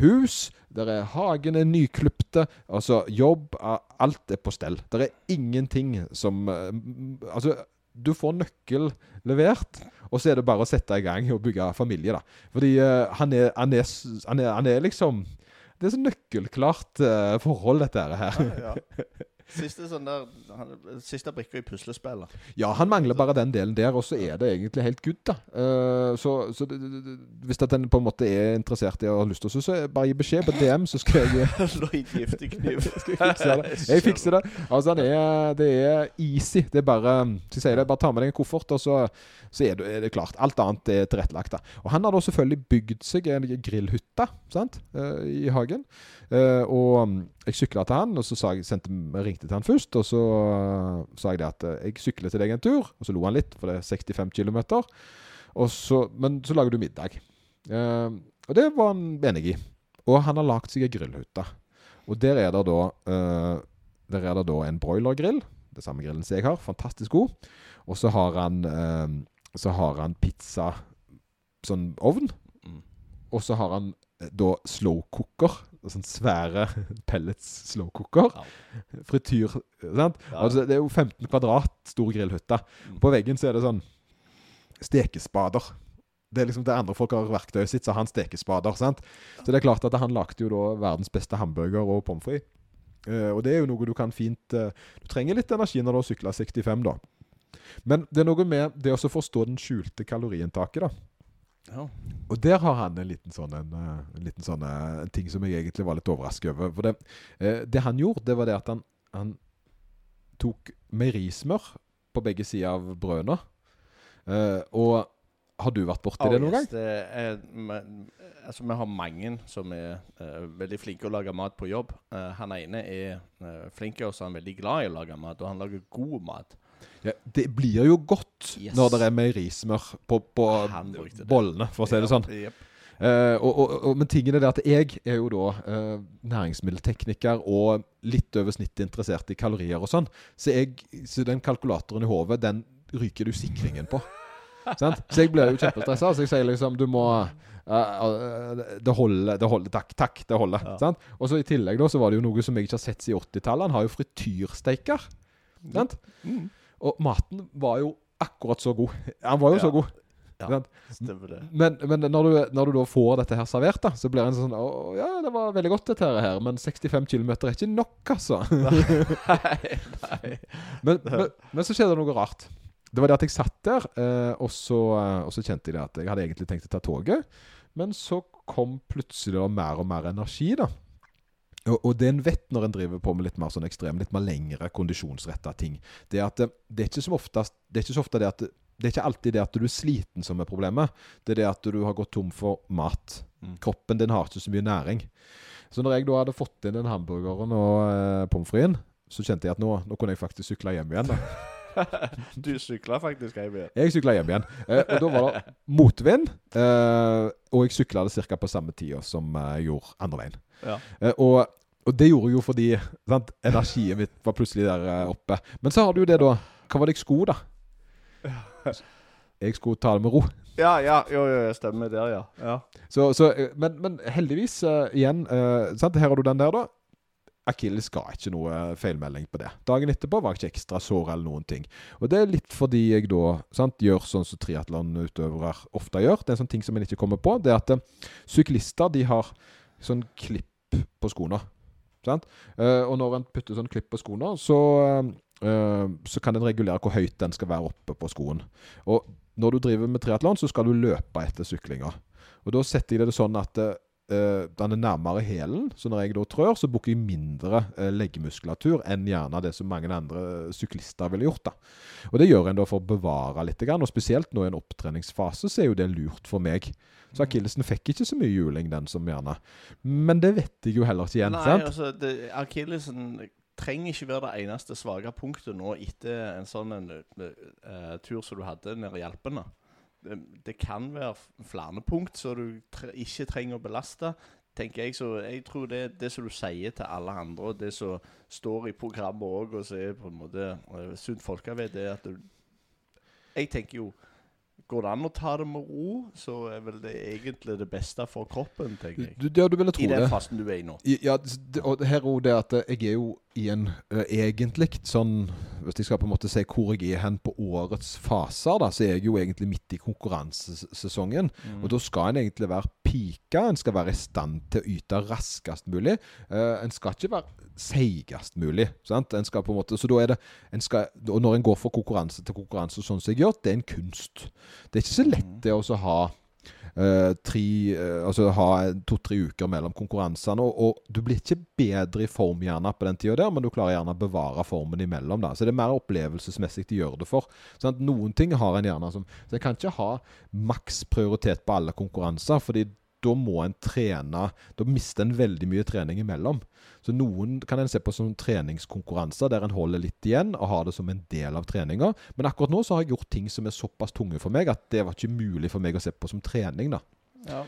Hus, der er hagen er nyklipte, altså jobb Alt er på stell. Det er ingenting som eh, Altså, du får nøkkel levert, og så er det bare å sette i gang og bygge familie, da. Fordi uh, han, er, han, er, han, er, han er liksom Det er så nøkkelklart uh, forhold, dette her. Ja, Ja. Siste sånn der han, Siste brikka i puslespillet. Ja, han mangler bare den delen der, og så er det egentlig helt good, da. Uh, så så det, det, det, hvis at en på en måte er interessert i og har lyst til å så bare gi beskjed på DM, så skal jeg Lloyd giftekniv. jeg fikse det. Jeg fikser det. Altså, han er, det er easy. Det er bare Skal jeg si det, bare ta med deg en koffert, og så, så er, det, er det klart. Alt annet er tilrettelagt. da. Og han har da selvfølgelig bygd seg en grillhytte sant? Uh, i hagen. Uh, og jeg sykla til han, og så sa jeg, sendte, jeg ringte til han først. Og så eh, sa jeg det at eh, jeg sykler til deg en tur. Og så lo han litt, for det er 65 km. Men så lager du middag. Eh, og det var han enig i. Og han har lagd seg ei grillhytte. Og der er det da eh, Der er det da en broilergrill. Det samme grillen som jeg har. Fantastisk god. Og så har han eh, Så har han pizza Sånn ovn. Mm. Og så har han da slow cooker. Sånn svære pellets slowcooker. Ja. Frityr. Sant? Ja. Altså, det er jo 15 kvadrat stor grillhytte. Mm. På veggen så er det sånn stekespader. Det er liksom det andre folk har verktøyet sitt, så han stekespader. sant? Så det er klart at han lagde jo da verdens beste hamburger og pommes frites. Uh, og det er jo noe du kan fint uh, Du trenger litt energi når du har sykla 65, da. Men det er noe med det å forstå den skjulte kaloriinntaket, da. Ja. Og der har han en liten sånn, en, eh, en liten sånn eh, en ting som jeg egentlig var litt overrasket over. For det, eh, det han gjorde, det var det at han, han tok meierismør på begge sider av brødene. Eh, og har du vært borti det Oh, noen yes, gang? Det er, altså, vi har mange som er uh, veldig flinke å lage mat på jobb. Uh, han ene er uh, flink og så er han veldig glad i å lage mat, og han lager god mat. Ja, det blir jo godt Yes. når det er meierismør på, på det. bollene, for å si det sånn. Yep. Uh, og, og, og, men tingen er det at jeg er jo da uh, næringsmiddeltekniker og litt over snittet interessert i kalorier og sånn. Så, så den kalkulatoren i hodet, den ryker du sikringen på. Sant? Så jeg blir jo kjempestressa. Så jeg sier liksom Du må Uh, eh, Det holder, det holder. Takk, takk, det holder. Ja. Sant? Og så i tillegg da så var det jo noe som jeg ikke har sett siden 80-tallet. Han har jo frityrsteiker. Sant? Mm. Og maten var jo akkurat så god. Han var jo Ja. så god. Ja, Sant? stemmer det. Men, men når, du, når du da får dette her servert, da, så blir det en sånn Å, ja, det var veldig godt, dette her, men 65 km er ikke nok, altså. nei, nei. men, men, men så skjedde det noe rart. Det var det at jeg satt der, eh, og, så, eh, og så kjente jeg det at jeg hadde egentlig tenkt å ta toget. Men så kom plutselig da mer og mer energi, da. Og, og det en vet når en driver på med litt mer sånn ekstrem, litt mer lengre kondisjonsretta ting, det er at det, det, er ikke som oftest, det er ikke så ofte det at det, det er ikke alltid det at du er sliten som er problemet. Det er det at du har gått tom for mat. Mm. Kroppen din har ikke så mye næring. Så når jeg da hadde fått inn den hamburgeren og eh, pommes fritesen, så kjente jeg at nå, nå kunne jeg faktisk sykle hjem igjen. da. Du sykla faktisk hjem igjen. Jeg sykla hjem igjen. Eh, og da var det motvind, eh, og jeg sykla det ca. på samme tida som eh, jeg gjorde andre veien. Ja. Eh, og, og det gjorde jeg jo fordi sant, energien mitt var plutselig der eh, oppe. Men så har du jo det, da. Hva var det jeg skulle, da? Jeg skulle ta det med ro. Ja, ja, jo, jo, jeg stemmer der, ja. ja. Så, så, eh, men, men heldigvis, uh, igjen uh, sant? Her har du den der, da. Akilles ga ikke noe feilmelding på det. Dagen etterpå var jeg ikke ekstra sår eller noen ting. Og det er litt fordi jeg da sant, gjør sånn som triatlonutøvere ofte gjør. Det er en sånn ting som en ikke kommer på. Det er at eh, syklister de har sånn klipp på skoene. Sant? Eh, og når en putter sånn klipp på skoene, så, eh, så kan en regulere hvor høyt den skal være oppe på skoen. Og når du driver med triatlon, så skal du løpe etter syklinga. Og da setter jeg det sånn at eh, den er nærmere hælen, så når jeg da trør, så bruker jeg mindre eh, leggmuskulatur enn gjerne det som mange andre syklister ville gjort. da. Og det gjør en da for å bevare litt, og spesielt nå i en opptreningsfase så er jo det lurt for meg. Så akillesen fikk ikke så mye juling, den som gjerne. Men det vet jeg jo heller ikke igjen. Nei, sant? altså, det- Akillesen trenger ikke være det eneste svake punktet nå etter en sånn en, uh, tur som du hadde nede i Alpene. Det, det kan være flere punkt som du tre ikke trenger å belaste. tenker Jeg så jeg tror det det som du sier til alle andre, og det som står i programmet òg, og som er på en måte uh, sunt folkevett, det er at du Jeg tenker jo går det an å ta det med ro, så er vel det egentlig det beste for kroppen, tenker jeg. Du, ja, du ville tro I den det. fasen du er i nå. Ja, det, og her er jo det at jeg er jo i en uh, egentlig sånn Hvis jeg skal på en måte si hvor jeg er hen på årets faser, da, så er jeg jo egentlig midt i konkurransesesongen. Og da skal en egentlig være pika. En skal være i stand til å yte raskest mulig. Uh, en skal ikke være seigest mulig. Sant? En skal på en måte, så da er det en skal, Og når en går fra konkurranse til konkurranse, sånn som jeg gjør, det er en kunst. Det er ikke så lett det å ha tre, eh, altså ha to-tre uker mellom konkurransene. Og, og du blir ikke bedre i form gjerne på den tida der, men du klarer gjerne å bevare formen imellom. da. Så det er mer opplevelsesmessig de gjør det for. Sånn Noen ting har en gjerne som Så jeg kan ikke ha maks prioritet på alle konkurranser, fordi da må en trene Da mister en veldig mye trening imellom. Så noen kan en se på som treningskonkurranser, der en holder litt igjen og har det som en del av treninga. Men akkurat nå så har jeg gjort ting som er såpass tunge for meg at det var ikke mulig for meg å se på som trening. da. Ja.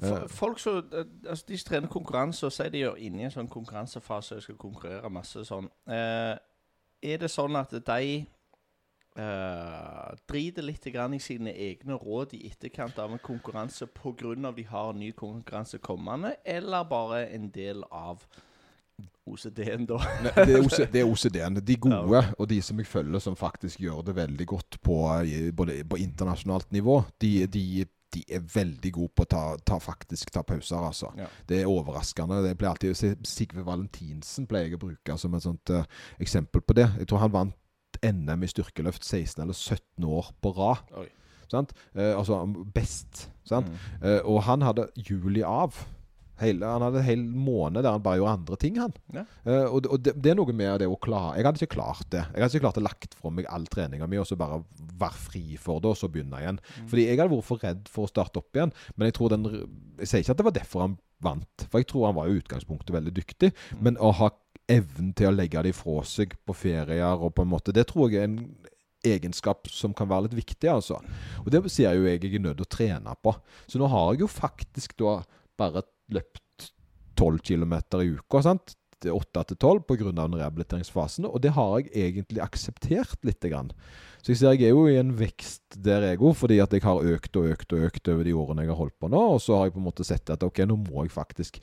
For, folk som eh, altså, De trener konkurranse, og sier de er inne i en sånn konkurransefase og skal konkurrere masse sånn eh, Er det sånn at de eh, driter litt i sine egne råd i etterkant av en konkurranse pga. de har en ny konkurranse kommende, eller bare en del av OCD-en, da? Nei, det er, OC, det er OCD-en. De gode, og de som jeg følger som faktisk gjør det veldig godt på, både på internasjonalt nivå, de, de, de er veldig gode på å ta, ta, faktisk ta pauser, altså. Ja. Det er overraskende. Det pleier alltid Sigve Valentinsen pleier jeg å bruke som et sånt uh, eksempel på det. Jeg tror han vant NM i styrkeløft 16 eller 17 år på rad. Sant? Eh, altså best. Sant? Mm. Eh, og han hadde juli av. Hele, han hadde en hel måned der han bare gjorde andre ting, han. Ja. Eh, og og det, det er noe med det å klare Jeg hadde ikke klart det. Jeg hadde ikke klart å lagt fra meg all treninga mi og så bare være fri for det, og så begynne igjen. Fordi jeg hadde vært for redd for å starte opp igjen. Men jeg tror den Jeg sier ikke at det var derfor han vant, for jeg tror han var i utgangspunktet veldig dyktig. Men å ha evnen til å legge det ifra seg på ferier og på en måte Det tror jeg er en egenskap som kan være litt viktig, altså. Og det sier jo jeg jeg er nødt til å trene på. Så nå har jeg jo faktisk da bare løpt 12 km i uka. sant? Det er 8 til 12 pga. rehabiliteringsfasen. Og det har jeg egentlig akseptert litt. Grann. Så jeg ser jeg er jo i en vekst der jeg òg, fordi at jeg har økt og økt og økt over de årene jeg har holdt på nå. Og så har jeg på en måte sett at ok, nå må jeg faktisk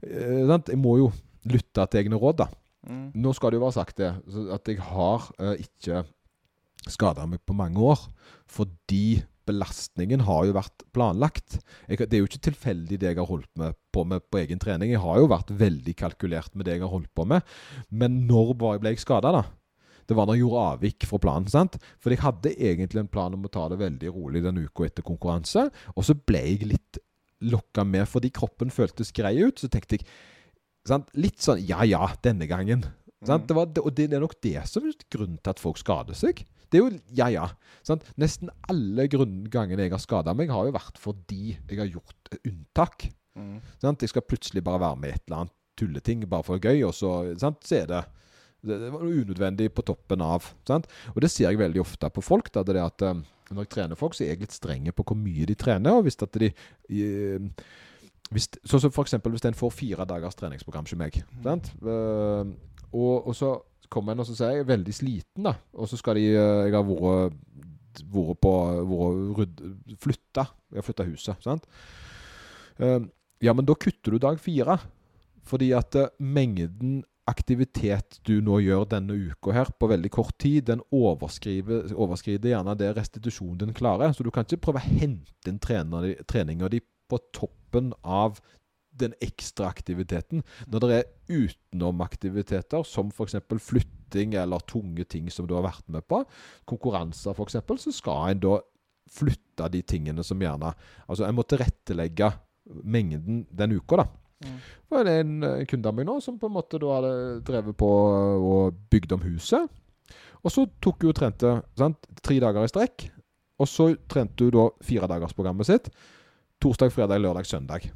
eh? Jeg må jo lytte til egne råd, da. Mm. Nå skal det jo være sagt det, at jeg har uh, ikke skada meg på mange år. Fordi belastningen har jo vært planlagt. Jeg, det er jo ikke tilfeldig det jeg har holdt med på med på egen trening. Jeg har jo vært veldig kalkulert med det jeg har holdt på med. Men når ble jeg skada, da? Det var når jeg gjorde avvik fra planen. sant? For jeg hadde egentlig en plan om å ta det veldig rolig den uka etter konkurranse. Og så ble jeg litt lokka med fordi kroppen føltes grei ut. Så tenkte jeg sant? litt sånn Ja ja, denne gangen. Sant? Det var, og det er nok det som er grunnen til at folk skader seg. Det er jo ja ja. Sant? Nesten alle grunn- gangene jeg har skada meg, har jo vært fordi jeg har gjort unntak. Mm. Sant? Jeg skal plutselig bare være med i et eller annet tulleting bare for gøy, og så, sant? så er det det, det var unødvendig på toppen av. Sant? Og det ser jeg veldig ofte på folk. Da, det er at eh, Når jeg trener folk, så er jeg litt strenge på hvor mye de trener. Og hvis at de eh, hvis, Sånn som for eksempel hvis en får fire dagers treningsprogram hos meg. Sant? uh, og, og så kommer en og så sier jeg er veldig sliten, da. Og så skal de eh, Jeg har vært vært på vært Flytta. Jeg har flytta huset. Sant? Uh, ja, men da kutter du dag fire. Fordi at uh, mengden aktivitet du nå gjør denne uka her på veldig kort tid, den overskrider gjerne det restitusjonen din klarer. Så du kan ikke prøve å hente inn treninga di på toppen av den ekstra aktiviteten. Når det er utenomaktiviteter, som f.eks. flytting eller tunge ting som du har vært med på, konkurranser f.eks., så skal en da flytte de tingene som gjerne Altså en må tilrettelegge mengden den uka, da. Mm. Og det er en eh, kunde av meg nå som på en måte da hadde drevet på og bygd om huset. Og så tok hun og trente sant? tre dager i strekk. Og så trente hun da firedagersprogrammet sitt. Torsdag, fredag, lørdag, søndag.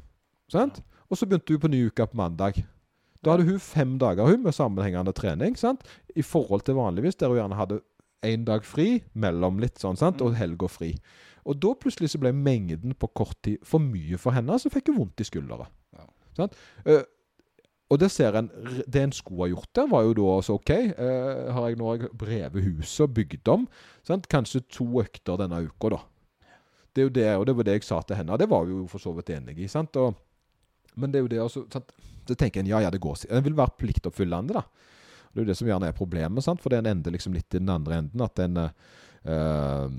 Sant? Og så begynte hun på ny uke på mandag. Da hadde hun fem dager hun med sammenhengende trening. Sant? I forhold til vanligvis, der hun gjerne hadde én dag fri mellom litt sånn, sant? og helga fri. Og da plutselig så ble mengden på kort tid for mye for henne, så fikk hun vondt i skuldra. Ja. Sant? Eh, og det ser en Det en skulle ha gjort der, var jo da også OK. eh, har jeg nå revet huset og bygd om? Sant? Kanskje to økter denne uka, da. Det er jo det, og det var det jeg sa til henne. Det var vi jo for så vidt enig i. sant? Og, men det er jo det også sant? Så tenker en ja, ja, det går En vil være pliktoppfyllende, da. Det er jo det som gjerne er problemet, sant? for det en ender liksom litt i den andre enden. At en, uh,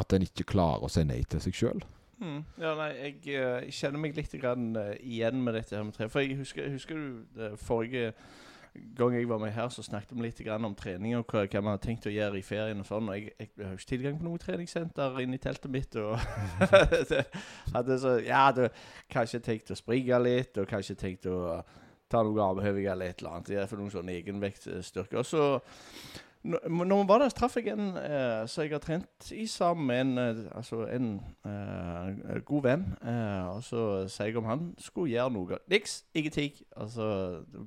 at en ikke klarer å si nei til seg sjøl. Mm. Ja, nei, jeg, jeg, kjenner meg litt grann, eh, igjen med dette her med tre. For jeg husker, husker du det forrige gang jeg var med her, så snakket vi litt om trening og hva, hva vi hadde tenkt å gjøre i ferien og sånn. Og jeg, jeg, har jo ikke tilgang på noe treningssenter inne i teltet mitt. Og hadde så Ja, du kanskje tenkt å springe litt, og kanskje tenkt å ta noe armheving eller et eller annet. Det er for noen sånn egenvektstyrker. Så når vi var der, traff jeg en eh, som jeg har trent i sammen med en, eh, altså en eh, god venn. Eh, og så sier jeg om han skulle gjøre noe. Niks, ingenting. Altså,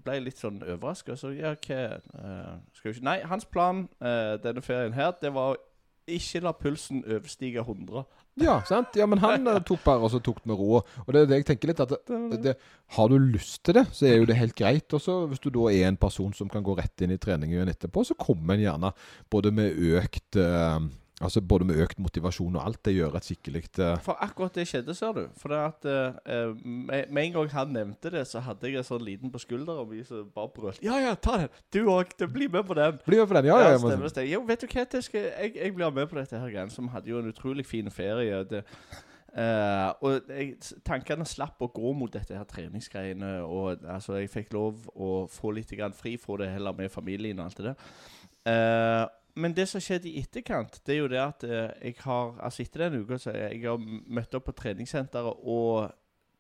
ble litt sånn overraska. Så ja, hva eh, skal ikke Nei, hans plan eh, denne ferien her, det var å ikke la pulsen overstige 100. Ja, sant? Ja, men han eh, tok bare og så tok det med ro. Og det er det jeg tenker litt at det, det, Har du lyst til det, så er jo det helt greit. Og så hvis du da er en person som kan gå rett inn i trening igjen etterpå, så kommer en gjerne både med økt eh, Altså Både med økt motivasjon og alt. Det gjør et skikkelig uh... For akkurat det skjedde, ser du. For det at uh, med, med, en gang han nevnte det, så hadde jeg en sånn liten på skulderen min som bare brølte. Ja, ja, ta den! Du òg! Bli med på den! Bli med på den, ja, ja, ja stemmer, stemmer. Jo, vet du hva? Jeg, jeg, jeg, blir med på dette her greiene, som hadde jo en utrolig fin ferie. Det, Uh, og jeg, tankene slapp å gå mot dette her treningsgreiene. Og altså, jeg fikk lov å få litt fri fra det heller med familien og alt det der. Uh, men det som skjedde i etterkant, det er jo det at uh, jeg har Altså etter den uka så jeg, jeg har møtt opp på treningssenteret, og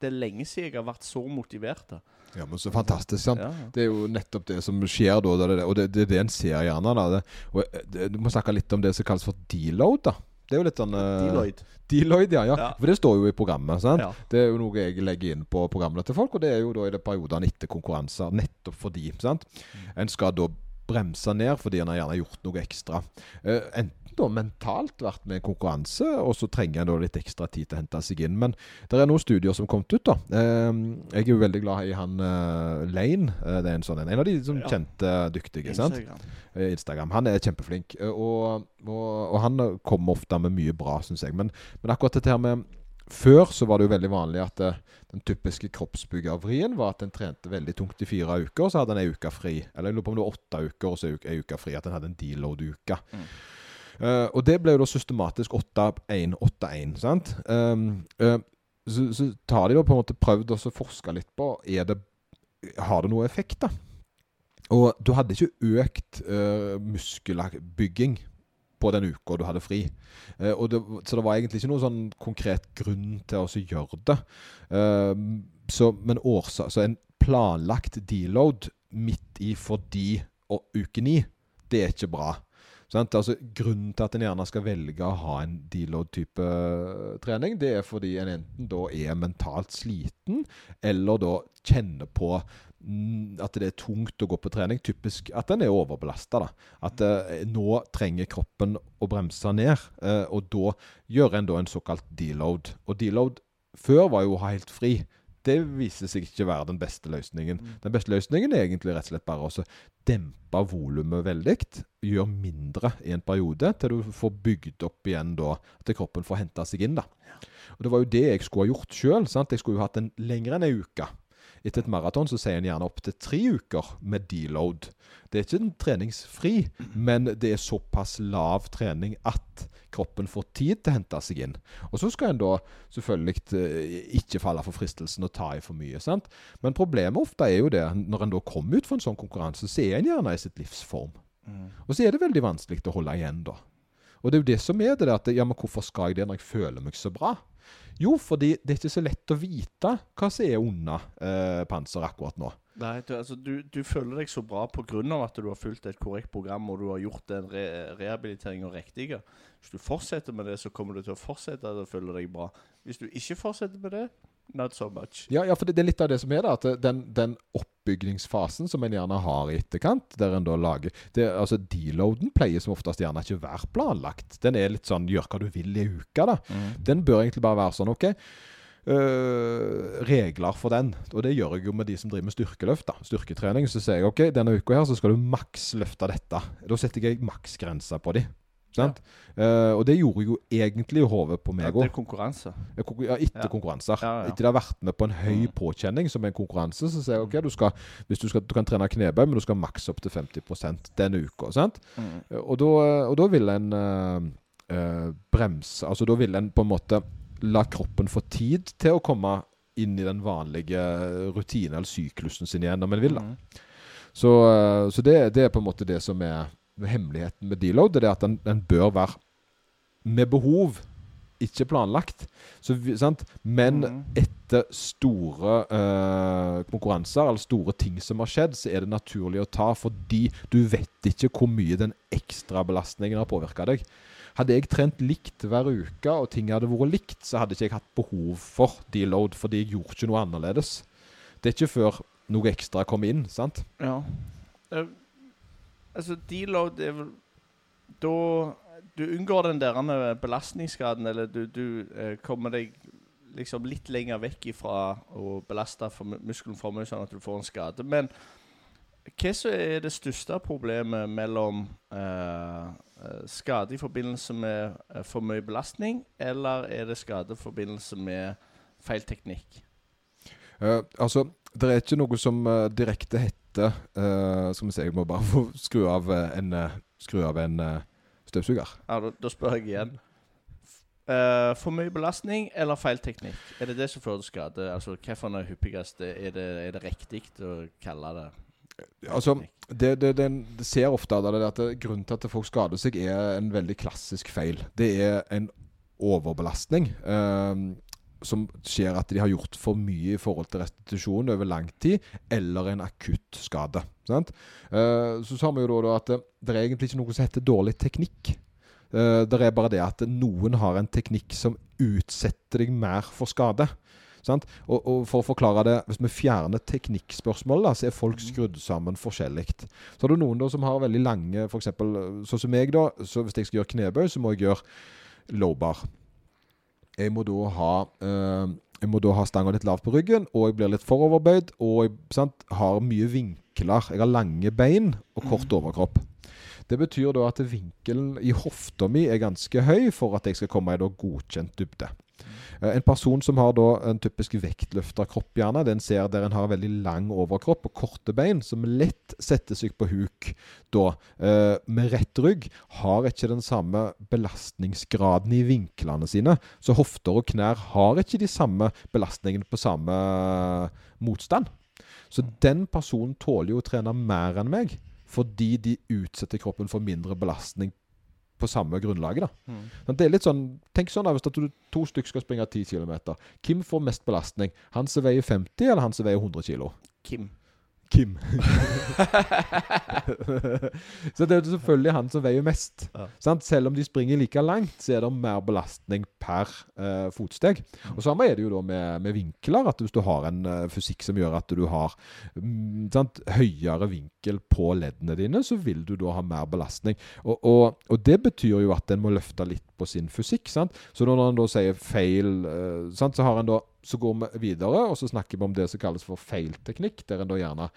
det er lenge siden jeg har vært så motivert. da. Ja, men Så fantastisk. sant? Ja. Det er jo nettopp det som skjer da. Det, og det, det, det en ser gjerne. da. Og det, Du må snakke litt om det som kalles for deload. da. Det er jo litt sånn Deloid. Deloid, ja, ja, ja. For det står jo i programmet. sant? Ja. Det er jo noe jeg legger inn på programmene til folk, og det er jo da i det periodene etter konkurranser. Nettopp fordi. sant? Mm. En skal da bremse ned fordi en har gjerne gjort noe ekstra. Uh, enten da mentalt vært med konkurranse, og så trenger en da litt ekstra tid til å hente seg inn. Men det er noen studier som kom ut. da. Uh, jeg er jo veldig glad i han uh, Lane. det er en sånn en, en av de som kjente dyktige. Instagram. sant? Instagram. Han er kjempeflink. Og, og, og han kommer ofte med mye bra, syns jeg. Men, men akkurat dette her med før så var det jo veldig vanlig at det, den typiske kroppsbyggervrien var at en trente veldig tungt i fire uker, og så hadde en ei uke fri. Eller jeg lurer på om det var åtte uker og så ei uke fri. At en hadde en deload-uke. Mm. Uh, og det ble jo da systematisk 8-1-8-1. sant? Um, uh, så, så tar de da på en måte prøvd å forske litt på er det, Har det noe effekt, da? Og du hadde ikke økt muskelbygging på den uka du hadde fri. Eh, det, så det var egentlig ikke noen sånn konkret grunn til å gjøre det. Eh, så, men årsa, så en planlagt deload midt i fordi og uke ni, det er ikke bra. Altså, grunnen til at en gjerne skal velge å ha en deload-type uh, trening, det er fordi en enten da er mentalt sliten, eller da kjenner på Mm, at det er tungt å gå på trening. Typisk at en er overbelasta. At eh, nå trenger kroppen å bremse ned. Eh, og da gjør en da en såkalt deload. Og deload før var jo helt fri. Det viser seg ikke å være den beste løsningen. Mm. Den beste løsningen er egentlig rett og slett bare å dempe volumet veldig. Gjøre mindre i en periode, til du får bygd opp igjen da, til kroppen får henta seg inn. da. Og Det var jo det jeg skulle ha gjort sjøl. Jeg skulle jo hatt en lengre enn ei uke. Etter et maraton så sier en gjerne opptil tre uker med deload. Det er ikke en treningsfri, men det er såpass lav trening at kroppen får tid til å hente seg inn. Og så skal en da selvfølgelig eh, ikke falle for fristelsen og ta i for mye. sant? Men problemet ofte er jo det, når en da kommer ut for en sånn konkurranse, så er en gjerne i sitt livsform. Mm. Og så er det veldig vanskelig å holde igjen da. Og det er jo det som er det, at ja, men hvorfor skal jeg det når jeg føler meg så bra? Jo, fordi det er ikke så lett å vite hva som er under eh, panser akkurat nå. Nei, du, altså, du, du, føler deg så bra pga. at du har fulgt et korrekt program og du har gjort den re rehabiliteringa riktig. Hvis du fortsetter med det, så kommer du til å fortsette å føle deg bra. Hvis du ikke fortsetter med det, Not so much. Ja, ja for det, det, er litt av det som er da, at den, den oppbyggingsfasen som en gjerne har i etterkant, der en da lager det, altså Deloaden pleier som oftest gjerne ikke være planlagt. Den er litt sånn gjør hva du vil i uka. da. Mm. Den bør egentlig bare være sånn OK. Uh, regler for den. Og det gjør jeg jo med de som driver med styrkeløft. da, Styrketrening. Så sier jeg OK, denne uka her så skal du maks løfte dette. Da setter jeg maksgrensa på de. Sant? Uh, og det gjorde jo egentlig hodet på meg det òg. etter konkurranse. Ja, etter Ja. konkurranser. Ja, ja. Etter de har vært med på en høy Mm. påkjenning som er en konkurranse, så sier jeg ok, du, skal, du, skal, du kan trene knebøy, men du skal maks opp til 50 denne uka. Sant? Mm. Eh, Og da, og da vil en uh, uh, bremse Altså da vil en på en måte la kroppen få tid til å komme inn i den vanlige rutinen eller syklusen sin igjen, om en vil. da. Mm. Så, eh, så det, det er på en måte det som er hemmeligheten med deload. Det er at den, den bør være med behov, ikke planlagt. Så, sant? Men Mhm. etter store eh, konkurranser eller store ting som har skjedd, så er det naturlig å ta, fordi du vet ikke hvor mye den ekstrabelastningen har påvirka deg. Hadde jeg trent likt hver uke, og ting hadde vært likt, så hadde ikke jeg hatt behov for deload, fordi jeg gjorde ikke noe annerledes. Det er ikke før noe ekstra kom inn, sant? Ja. Altså, deload er vel Da Du unngår den der eh, belastningsskaden, eller du, du eh, kommer deg liksom litt lenger vekk ifra å belaste muskelen for mye, sånn at du får en skade. Men hva så er det største problemet mellom eh, eh, skade i forbindelse med eh, for mye belastning, eller er det skade i forbindelse med feil teknikk? Uh, altså, det er ikke noe som uh, direkte heter eh, Skal vi se, jeg må bare få skru av eh, en, eh, skru av en støvsuger. Ja, da, da spør jeg igjen. Uh, for mye belastning eller feil teknikk? Er det det som fører til skade? Altså, Hvilken er hyppigst? Er det, er det riktig å kalle det Altså, det, det, det, det ser ofte det at grunnen til at folk skader seg, er en veldig klassisk feil. Det er en overbelastning. eh, som skjer at de har gjort for mye i forhold til restitusjon over lang tid, eller en akutt skade. Sant? Eh, så sa vi jo da, at det, det er egentlig ikke noe som heter dårlig teknikk. Uh, det er bare det at noen har en teknikk som utsetter deg mer for skade. Sant? Og, og for å forklare det, Hvis vi fjerner teknikkspørsmålet, så er folk skrudd sammen forskjellig. Så har du noen da som har veldig lange for eksempel, Sånn som meg, da. så Hvis jeg skal gjøre knebøy, så må jeg gjøre low bar. Jeg må da ha eh, jeg må da ha stanga litt lavt på ryggen, og jeg blir litt foroverbøyd. Og jeg sant, har mye vinkler. Jeg har lange bein og kort overkropp. Det betyr da at vinkelen i hofta mi er ganske høy for at jeg skal komme i da godkjent dybde. Eh, En person som har da en typisk vektløfterkropp, gjerne, den ser der en har veldig lang overkropp og korte bein, som lett setter seg på huk da, eh, med rett rygg, har ikke den samme belastningsgraden i vinklene sine. Så hofter og knær har ikke de samme belastningene på samme motstand. Så den personen tåler jo å trene mer enn meg, fordi de utsetter kroppen for mindre belastning på samme grunnlaget. da. Mm. Men det er litt sånn, Tenk sånn da, hvis du to stykker skal springe 10 km. Hvem får mest belastning? Han som veier 50, eller han som veier 100 kg? Kim. Kim. så det er jo selvfølgelig han som veier mest. Ja. Sant? Selv om de springer like langt, så er det mer belastning per uh, fotsteg. Og samme er det jo da med, med vinkler. At hvis du har en uh, fysikk som gjør at du har mm, sant, høyere vinkel på leddene dine, så vil du da ha mer belastning. Og, og, og det betyr jo at en må løfte litt på sin fysikk. Sant? Så når en da sier feil, eh, sant, så har en da så går vi videre, og så snakker vi om det som kalles for feilteknikk, der en da gjerne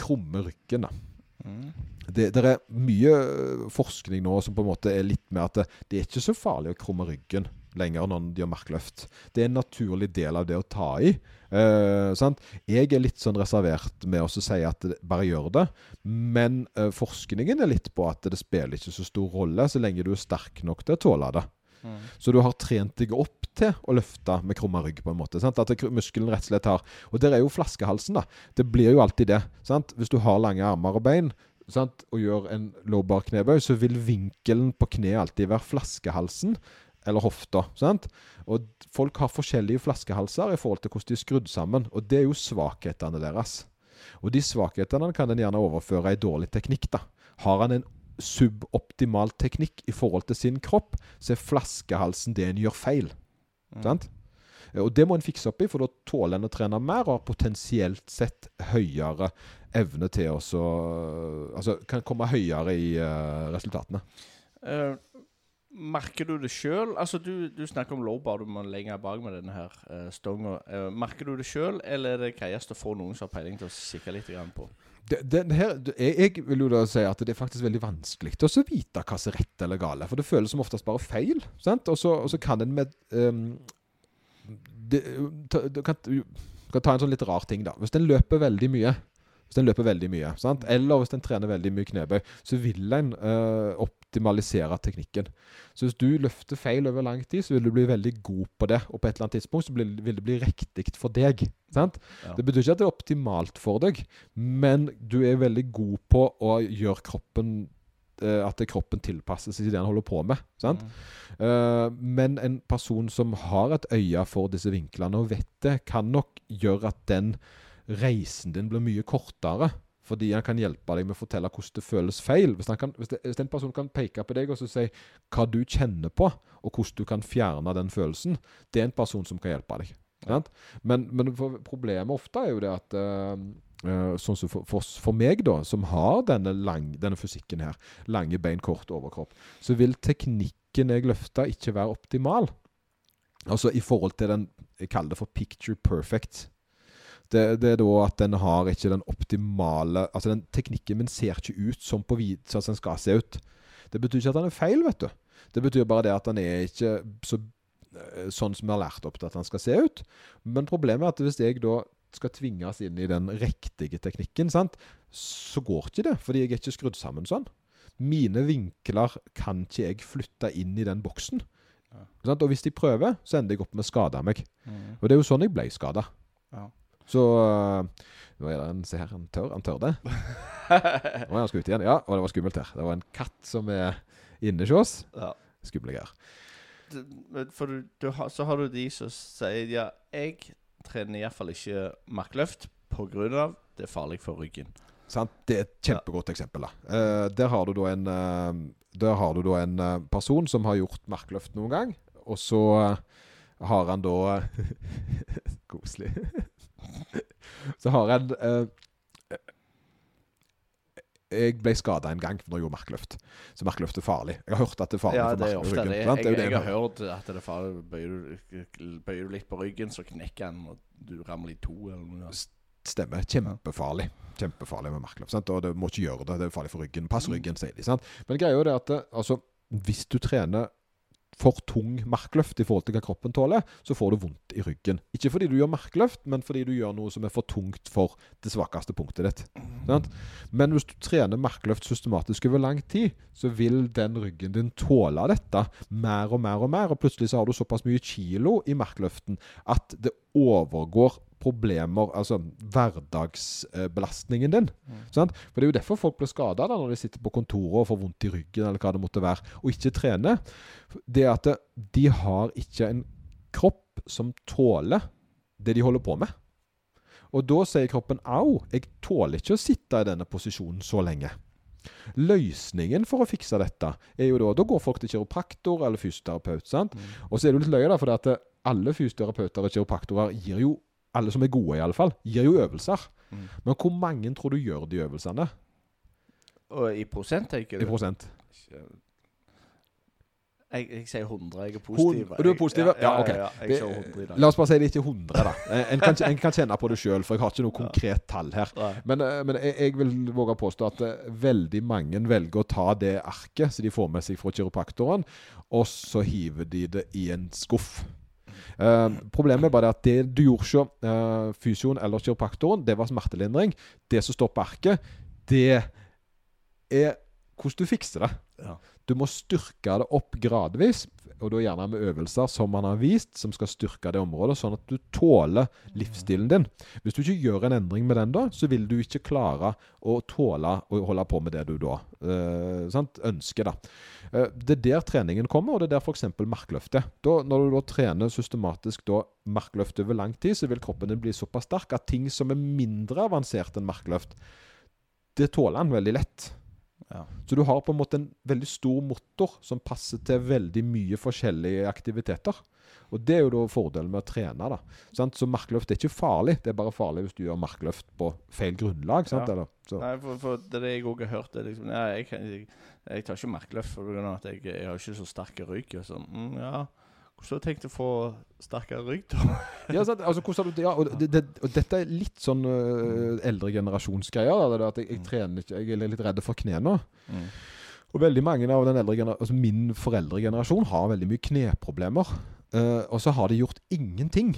krummer ryggen. da. Mm. Det, det er mye øh, forskning nå som på en måte er litt med at det, det er ikke så farlig å krumme ryggen lenger når de gjør markløft. Det er en naturlig del av det å ta i. Eh, sant? Jeg er litt sånn reservert med å si at bare gjør det. Men eh, forskningen er litt på at det spiller ikke så stor rolle så lenge du er sterk nok til å tåle det. Mm. Så du har trent deg opp til å løfte med krumma rygg, på en måte. Sant? At muskelen rett og slett har Og der er jo flaskehalsen, da. Det blir jo alltid det. Sant? Hvis du har lange armer og bein sant? og gjør en low bar knebøy, så vil vinkelen på kneet alltid være flaskehalsen eller hofta. Sant? Og folk har forskjellige flaskehalser i forhold til hvordan de er skrudd sammen. Og det er jo svakhetene deres. Og de svakhetene kan en gjerne overføre i dårlig teknikk. da. Har han en suboptimal teknikk i forhold til sin kropp, så er flaskehalsen det en gjør feil. Mm. Sant? Og det må en fikse opp i, for da tåler en å trene mer og har potensielt sett høyere evne til å Altså kan komme høyere i uh, resultatene. Eh, merker du det sjøl? Altså, du, du snakker om lowbar, du må lenger bak med denne her uh, stonga. Uh, merker du det sjøl, eller er det greiest å få noen som har peiling til å kikke litt på? det, den her, jeg, jeg vil jo da si at det er faktisk veldig vanskelig å vite hva som er rett eller gale. For det føles som oftest bare feil. Sant? Og, så, kan en med um, det, ta, kan, kan ta en sånn litt rar ting, da. Hvis en løper veldig mye Hvis en løper veldig mye, sant? eller hvis en trener veldig mye knebøy, så vil en uh, optimalisere teknikken. Så hvis du løfter feil over lang tid, så vil du bli veldig god på det. Og på et eller annet tidspunkt så vil det bli riktig for deg. Sant? Ja. Det betyr ikke at det er optimalt for deg, men du er veldig god på å gjøre kroppen eh, At kroppen tilpasses til det han holder på med. Sant? Mm. Uh, men en person som har et øye for disse vinklene og vet det, kan nok gjøre at den reisen din blir mye kortere. Fordi han kan hjelpe deg med å fortelle hvordan det føles feil. Hvis, kan, hvis, det, hvis en person kan peke på deg og si hva du kjenner på, og hvordan du kan fjerne den følelsen, det er en person som kan hjelpe deg. Ja. Men, men problemet ofte er jo det at eh, Sånn som for, for, for meg, da, som har denne, lang, denne fysikken her, lange bein, kort overkropp, så vil teknikken jeg løfter, ikke være optimal. Altså i forhold til den Jeg kaller det for picture perfect. Det, det er da at den har ikke den optimale Altså den teknikken min ser ikke ut som på vid, som den skal se ut. Det betyr ikke at den er feil, vet du. Det betyr bare det at den er ikke så eh, sånn som vi har lært opp til at den skal se ut. Men problemet er at hvis jeg da skal tvinges inn i den riktige teknikken, sant? så går ikke det, fordi jeg er ikke skrudd sammen sånn. Mine vinkler kan ikke jeg flytte inn i den boksen. Ja. Og hvis de prøver, så ender jeg opp med å skade meg. Mm. Og det er jo sånn jeg ble skada. Ja. Så øh, Nå er det en Se her, han tør, han tør det. Nå er han skutt igjen. Ja, og det var skummelt her. Det var en katt som er inne hos oss. Ja. Skumle greier. For du, du har, så har du de som sier ja, jeg trener iallfall ikke markløft pga. det er farlig for ryggen. Sant? Det er et kjempegodt eksempel. da. Uh, der har du da en, uh, der har du da en uh, person som har gjort markløft noen gang, og så eh, har han da Koselig. Så har han eh, Jeg ble skada en gang når jeg gjorde markløft. Så markløft er farlig. Jeg har hørt at det er farlig Ja, for det er ofte ryggen, det. jeg, Jeg, er jeg, har hørt at det er farlig. Bøyer du, bøyer du litt på ryggen, så knekker den, og du ramler i to eller noe. Stemmer. Kjempefarlig. Kjempefarlig med markløft. Sant? Og det må ikke gjøre det. Det er farlig for ryggen. Pass ryggen, sier de. Sant? Men greia er det at det, altså, hvis du trener for tung markløft i forhold til hva kroppen tåler, så får du vondt i ryggen. Ikke fordi du gjør markløft, men fordi du gjør noe som er for tungt for det svakeste punktet ditt. Sant? Men hvis du trener markløft systematisk over lang tid, så vil den ryggen din tåle dette mer og mer og mer. Og plutselig så har du såpass mye kilo i markløften at det overgår problemer, altså hverdagsbelastningen din. Sant? For det er jo derfor folk blir skada når de sitter på kontoret og får vondt i ryggen, eller hva det måtte være, og ikke trener. Det er at de har ikke en kropp som tåler det de holder på med. Og da sier kroppen au, jeg tåler ikke å sitte i denne posisjonen så lenge. Løsningen for å fikse dette er jo da Da går folk til kiropraktor eller fysioterapeut. sant? Og så er det jo litt løye, da, for det at alle fysioterapeuter og kiropraktorer gir jo alle som er gode, i alle fall, gir jo øvelser. Mm. Men hvor mange tror du gjør de øvelsene? Og i prosent, tenker du? I prosent? Jeg, jeg sier 100. Jeg er positiv. og du er positiv? Ja, Ja, ja, ok. jeg 100 i dag. La oss bare si det er ikke 100, da. Eh, En kan, en kan kjenne på det sjøl, for jeg har ikke noe konkret tall her. Men, eh, men jeg, jeg vil våge å påstå at eh, veldig mange velger å ta det arket som de får med seg fra kiropraktoren, og så hiver de det i en skuff. Eh, problemet er bare at det du gjorde ikke uh, fysioen eller kiropraktoren, det var smertelindring. Det som står på arket, det er hvordan du fikser det. Ja. Du må styrke det opp gradvis, og da gjerne med øvelser som man har vist, som skal styrke det området, sånn at du tåler livsstilen din. Hvis du ikke gjør en endring med den da, så vil du ikke klare å tåle å holde på med det du da øh, ønsker. da. Eh, det er der treningen kommer, og det er der f.eks. markløft. Da, når du da trener systematisk da markløft over lang tid, så vil kroppen din bli såpass sterk at ting som er mindre avansert enn markløft, det tåler han veldig lett. Ja. Så du har på en måte en veldig stor motor som passer til veldig mye forskjellige aktiviteter. Og det er jo da fordelen med å trene. da. Sant? Så markløft er ikke farlig, det er bare farlig hvis du gjør markløft på feil grunnlag. sant? Ja. Eller, så. Nei, for, for det jeg òg har hørt. Det er liksom, ja, jeg, jeg, jeg tar ikke markløft at jeg, jeg har ikke så sterk rygg. Og sånn. Mm, ja, Hvordan har du tenkt å få sterkere rygg, da? Ja, sant? altså, hvordan har du? Ja, og, det, det, og dette er litt sånn uh, eldre generasjonsgreier. er At jeg, jeg Mm. trener ikke Jeg er litt redd for knærne. Mm. Og veldig mange av den eldre altså min foreldregenerasjon har veldig mye kneproblemer. Uh, og så har de gjort ingenting.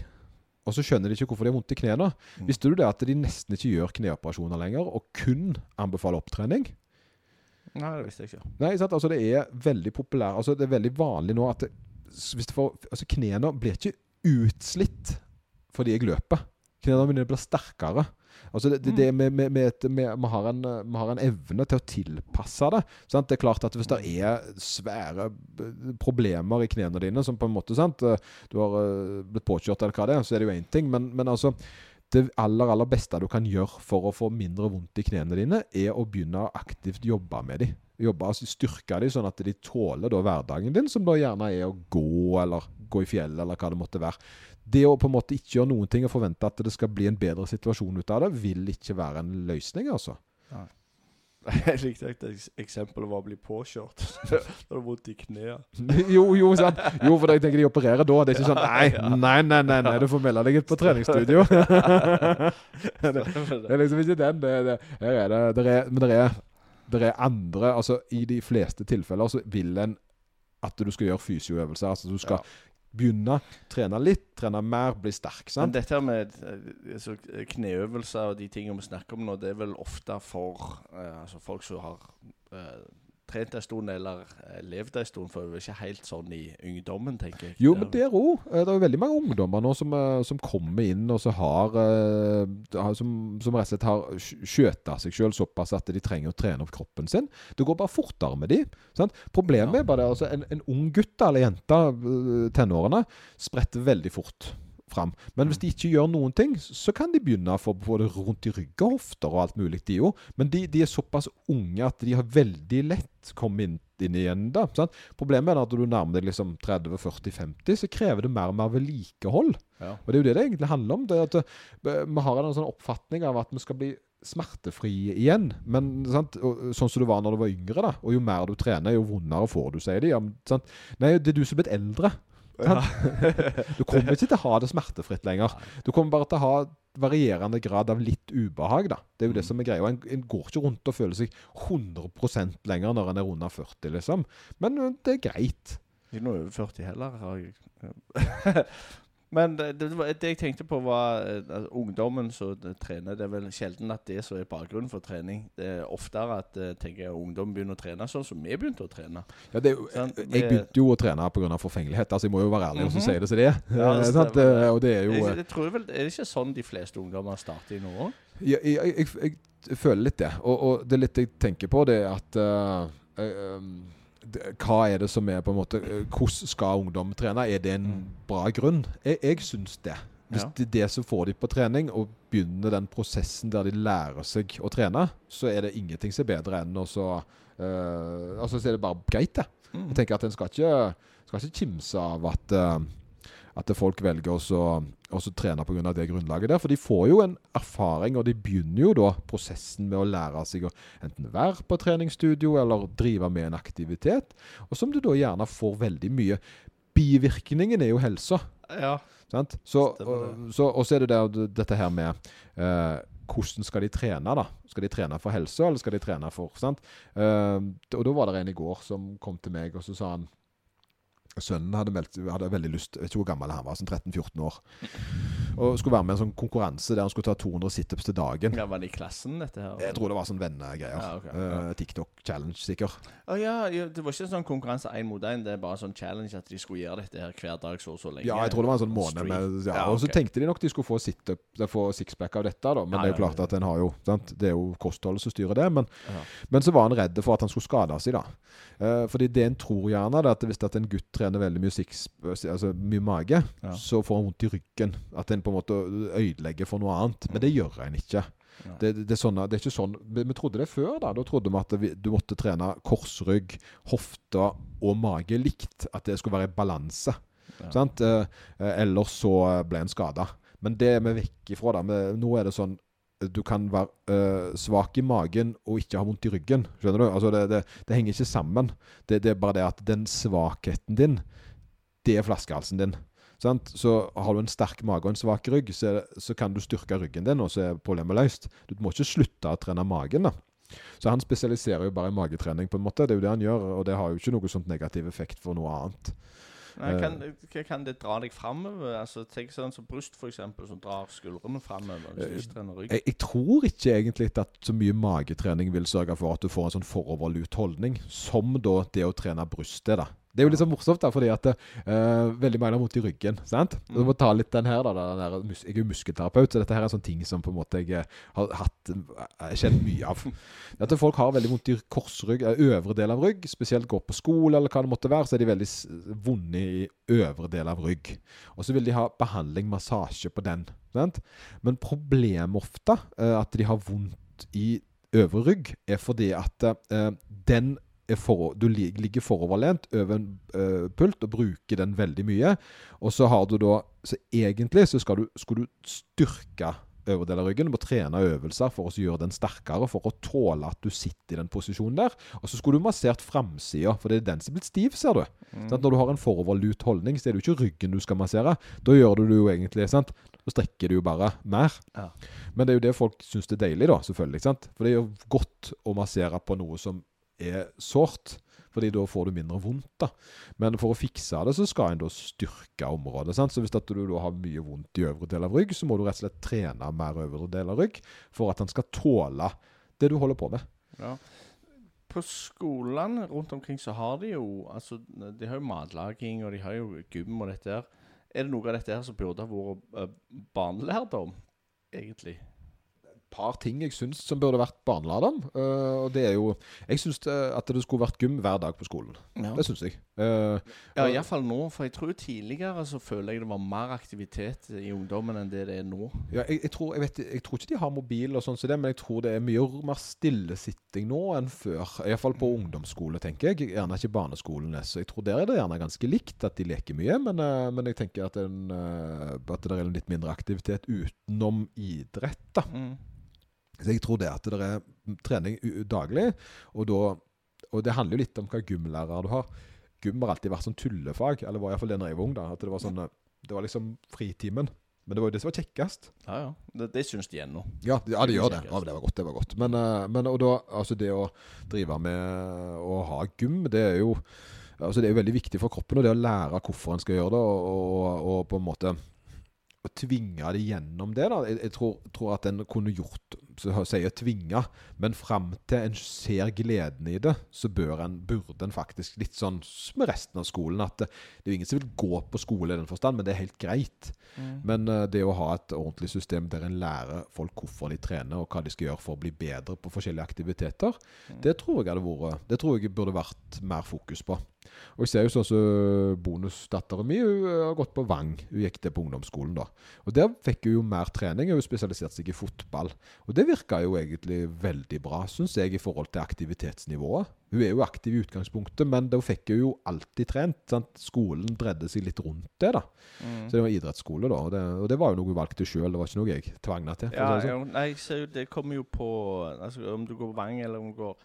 Og så skjønner de ikke hvorfor de har vondt i knærne. Mm. Visste du det at de nesten ikke gjør kneoperasjoner lenger, og kun anbefaler opptrening? Nei, det visste jeg ikke. Nei, sant? Altså det er veldig populært Altså det er veldig vanlig nå at hvis du får, altså knærne blir ikke utslitt fordi jeg løper. Knærne mine blir sterkere. Altså det, det, det med, med, med, et- vi, har en, eh, vi har en evne til å tilpasse det. Sant? Det er klart at Hvis det er svære problemer i knærne dine, som på en måte sant? eh, Du har eh, blitt påkjørt, eller hva det er, så er det jo én ting. Men, men altså det aller aller beste du kan gjøre for å få mindre vondt i knærne dine, er å begynne å aktivt jobbe med dem. Jobbe, altså Styrke dem sånn at de tåler da hverdagen din, som da gjerne er å gå eller gå i fjellet eller hva det måtte være. Det å på en måte ikke gjøre noen ting og forvente at det skal bli en bedre situasjon ut av det, vil ikke være en løsning, altså. Jeg likte eks- eksempel var å bli påkjørt. Da har du vondt i kneet. Jo, jo, sant. jo, for jeg tenker de opererer da. Det er ikke sånn Nei, nei, nei, nei, nei du får melde deg på treningsstudio. det, det er liksom ikke den. Det, det, her er det, det er, men det er, det er andre Altså, i de fleste tilfeller så vil en at du skal gjøre fysioøvelser. Altså du skal begynne, trene litt, trene mer, bli sterk. Men dette her med eh, altså, kneøvelser og de tingene vi snakker om nå, det er vel ofte for eh, altså folk som har eh, trent en stund eller eh, levd en stund, for det er ikke helt sånn i ungdommen, tenker jeg. Jo, men der òg. Det er jo veldig mange ungdommer nå som, eh, som kommer inn og så har eh, som, som rett og slett har sk- skjøta seg sjøl såpass at de trenger å trene opp kroppen sin. Det går bare fortere med de. Sant? Problemet Ja. er bare det altså en, en ung gutt eller jente, eh, tenårene, spretter veldig fort fram. Men hvis de ikke gjør noen ting, så kan de begynne å få både rundt i rygg og hofter og alt mulig, de òg. Men de, de er såpass unge at de har veldig lett kommet inn, inn igjen da. Sant? Problemet er at når du nærmer deg liksom 30-40-50, så krever det mer og mer vedlikehold. Ja. Og det er jo det det egentlig handler om. Det er at eh, Vi har en sånn oppfatning av at vi skal bli smertefrie igjen. Men sant? Og, sånn som du var når du var yngre, da. Og jo mer du trener, jo vondere får du, sier de. Ja? Nei, det er du som er blitt eldre. Du kommer ikke til å ha det smertefritt lenger. Du kommer bare til å ha varierende grad av litt ubehag. da. Det er jo det som er greia. En, en går ikke rundt og føler seg 100% lenger når en er under 40, liksom. Men det er greit. Ikke noe over 40 heller. Har jeg. Men det, det, det jeg tenkte på, var eh, at ungdommen som trener. Det er vel sjelden at det som er bakgrunnen for trening. Det er oftere at eh, tenker jeg, ungdom begynner å trene sånn som vi begynte å trene. Ja, det sånn, jeg, jeg begynte jo å trene pga. forfengelighet. Altså, jeg må jo være ærlig og så og si det som det er. Ja, det Eh, stemmer. Eh, Og det er jo Jeg, eh, jeg tror vel, Er det ikke sånn de fleste ungdommer starter i nå òg? jeg, jeg, føler litt det. Og, og det litt jeg tenker på, det er at uh, eh, um, Hva er det som er på en måte eh, Hvordan skal ungdom trene? Er det en Mm. bra grunn? Jeg, jeg syns det. Hvis Ja. det er det som får de på trening, og begynner den prosessen der de lærer seg å trene, så er det ingenting som er bedre enn å så uh, Altså så er det bare greit, det. Mm. Jeg tenker at en skal ikke, skal ikke kimse av at, eh, at folk velger å så- å så trene pga. det grunnlaget der. For de får jo en erfaring, og de begynner jo da prosessen med å lære seg å enten være på treningsstudio eller drive med en aktivitet. Og som du da gjerne får veldig mye Bivirkningen er jo helsa. Ja. Sant? Så, Stemmer og, så, og så er det der, dette her med eh, hvordan skal de trene, da? Skal de trene for helse, eller skal de trene for sant? Eh, og da var det en i går som kom til meg, og så sa han Sønnen hadde, meldt, hadde veldig lyst Jeg vet ikke hvor gammel han var, sånn 13-14 år. Og skulle være med i en sånn konkurranse der han skulle ta 200 situps til dagen. ja. Var det i klassen, dette her? Jeg tror det var sånn vennegreier. Ja, okay, Eh, ja. TikTok-challenge, sikkert. Å ja, ja, det var ikke en sånn konkurranse én mot én. Det er bare sånn challenge at de skulle gjøre dette her hver dag så og så lenge. Ja, jeg tror det var en sånn måned med ja, Og så tenkte de nok de skulle få, sit-up, få sixpack av dette, da. Men det er jo klart at en har jo sant? Det er jo kostholdet som styrer det. Men, men så var han redd for at han skulle skade seg, da. Eh, fordi det en tror gjerne, det er at hvis at en gutt trener veldig mye six, altså mye mage, Ja. så får en vondt i ryggen. At en på en måte ødelegger for noe annet. Men det gjør en ikke. Det, det, er sånne, det er ikke sånn vi, vi trodde det før. da Da trodde vi at vi, du måtte trene korsrygg, hofte og mage likt. At det skulle være i balanse. Ja. Eh, eh, ellers så ble en skada. Men det er vi vekk ifra. da Men Nå er det sånn du kan være eh, svak i magen og ikke ha vondt i ryggen. Skjønner du? Altså det, det, det henger ikke sammen. Det, det er bare det at den svakheten din det er flaskehalsen din. Sant? Så har du en sterk mage og en svak rygg, så, så kan du styrke ryggen din, og så er problemet løst. Du må ikke slutte å trene magen. da. Så han spesialiserer jo bare i magetrening, på en måte. Det er jo det han gjør, og det har jo ikke noe sånt negativ effekt for noe annet. Nei, kan, hva kan det dra deg framover? Altså, tenk sånn som bryst, f.eks., som drar skuldrene framover. Rygg. Jeg, jeg tror ikke egentlig at så mye magetrening vil sørge for at du får en sånn foroverlut holdning, som da det å trene brystet. da. Det er jo litt så morsomt, da, fordi at uh, veldig mange har vondt i ryggen. sant? Du må ta litt den her, da. Den der, jeg er jo muskelterapeut, så dette her er sånn ting som på en måte jeg eh, har hatt eh, kjent mye av. At folk har veldig vondt i korsrygg, øvre del av rygg, spesielt går på skole eller hva det måtte være, så er de veldig vonde i øvre del av rygg. Og så vil de ha behandling, massasje på den. sant? Men problemet ofte, uh, at de har vondt i øvre rygg, er fordi at uh, den for, du ligger foroverlent over en uh, pult og bruker den veldig mye. Og så har du da Så egentlig så skal du, skal du styrke øvre del av ryggen. Du må trene øvelser for å gjøre den sterkere, for å tåle at du sitter i den posisjonen der. Og så skulle du massert framsida, for det er den som er blitt stiv, ser du. Mm. Sånn, Når du har en foroverlut holdning, så er det jo ikke ryggen du skal massere. Da gjør du det jo egentlig sant? Da strekker du jo bare mer. Ja. Men det er jo det folk syns det er deilig, da, selvfølgelig. sant? For det er jo godt å massere på noe som er sårt. Fordi da får du mindre vondt. da. Men for å fikse det, så skal en da styrke området. sant? Så hvis at du da har mye vondt i øvre del av rygg, så må du rett og slett trene mer øvre del av rygg for at den skal tåle det du holder på med. Ja. På skolene rundt omkring så har de jo altså, De har jo matlaging, og de har jo gym og dette her. Er det noe av dette her som burde ha vært uh, barnelærdom, egentlig? Par ting jeg syns som burde vært barnelærdom. Uh, og det er jo Jeg syns at det skulle vært gym hver dag på skolen. Ja, Det syns jeg. Uh, ja iallfall nå. For jeg tror tidligere så føler jeg det var mer aktivitet i ungdommen enn det det er nå. ja, jeg, jeg, tror, jeg, vet, jeg tror ikke de har mobil og sånn som det, men jeg tror det er mye mer stillesitting nå enn før. Iallfall på ungdomsskole, tenker jeg. Gjerne ikke barneskolen. Så jeg tror der er det gjerne ganske likt at de leker mye, men, uh, men jeg tenker at, en, uh, at det er litt mindre aktivitet utenom idrett, da. Mm. Så jeg tror det at det er trening daglig, og, da, og det handler jo litt om hva gymlærer du har. Gym har alltid vært sånn tullefag, eller var iallfall det da jeg var ung. da, at Det var sånn, det var liksom fritimen. Men det var jo det som var kjekkest. Ja, ja. Det, det syns de ennå. Ja, ja det gjør det. Ja, det var godt. det var godt. Men, eh, men og da, altså det å drive med å ha gym, det er jo altså det er jo veldig viktig for kroppen. Og det å lære hvorfor en skal gjøre det, og, og, og på en måte å tvinge det gjennom det. da. Jeg, jeg tror, tror at en kunne gjort sier tvinga, men fram til en ser gleden i det, så en, burde en faktisk litt sånn som med resten av skolen, at det, det er ingen som vil gå på skole i den forstand, men det er helt greit. Mm. Men eh, det å ha et ordentlig system der en lærer folk hvorfor de trener, og hva de skal gjøre for å bli bedre på forskjellige aktiviteter, Mm. det tror jeg hadde vært Det tror jeg burde vært mer fokus på. Og jeg ser jo sånn som bonusdatteren min, hun har gått på Vang. Hun gikk det på ungdomsskolen, da. Og der fikk hun jo mer trening. Hun spesialiserte seg i fotball. Og det virka jo egentlig veldig bra, syns jeg, i forhold til aktivitetsnivået. Hun er jo aktiv i utgangspunktet, men da fikk hun jo alltid trent. Sant? Skolen dredde seg litt rundt det, da. Mm. Så det var idrettsskole, da. Og det, og det var jo noe hun valgte sjøl, det var ikke noe jeg tvang henne til. Ja, si det sånn. nei, jeg ser jo det kommer jo på altså, Om du går på Vang eller om du går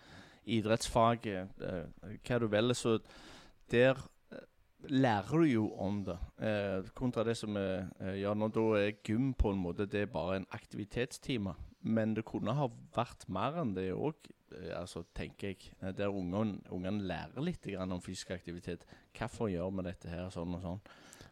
idrettsfaget, eh, hva du velger, så der eh, lærer du jo om det. Eh, kontra det som er eh, Ja, nå da er gym på en måte det er bare en aktivitetstime. Men det kunne ha vært mer enn det òg, eh, altså, tenker jeg. Eh, Der ungene lærer litt grann om fysisk aktivitet. Hvorfor gjør vi dette her, sånn og sånn.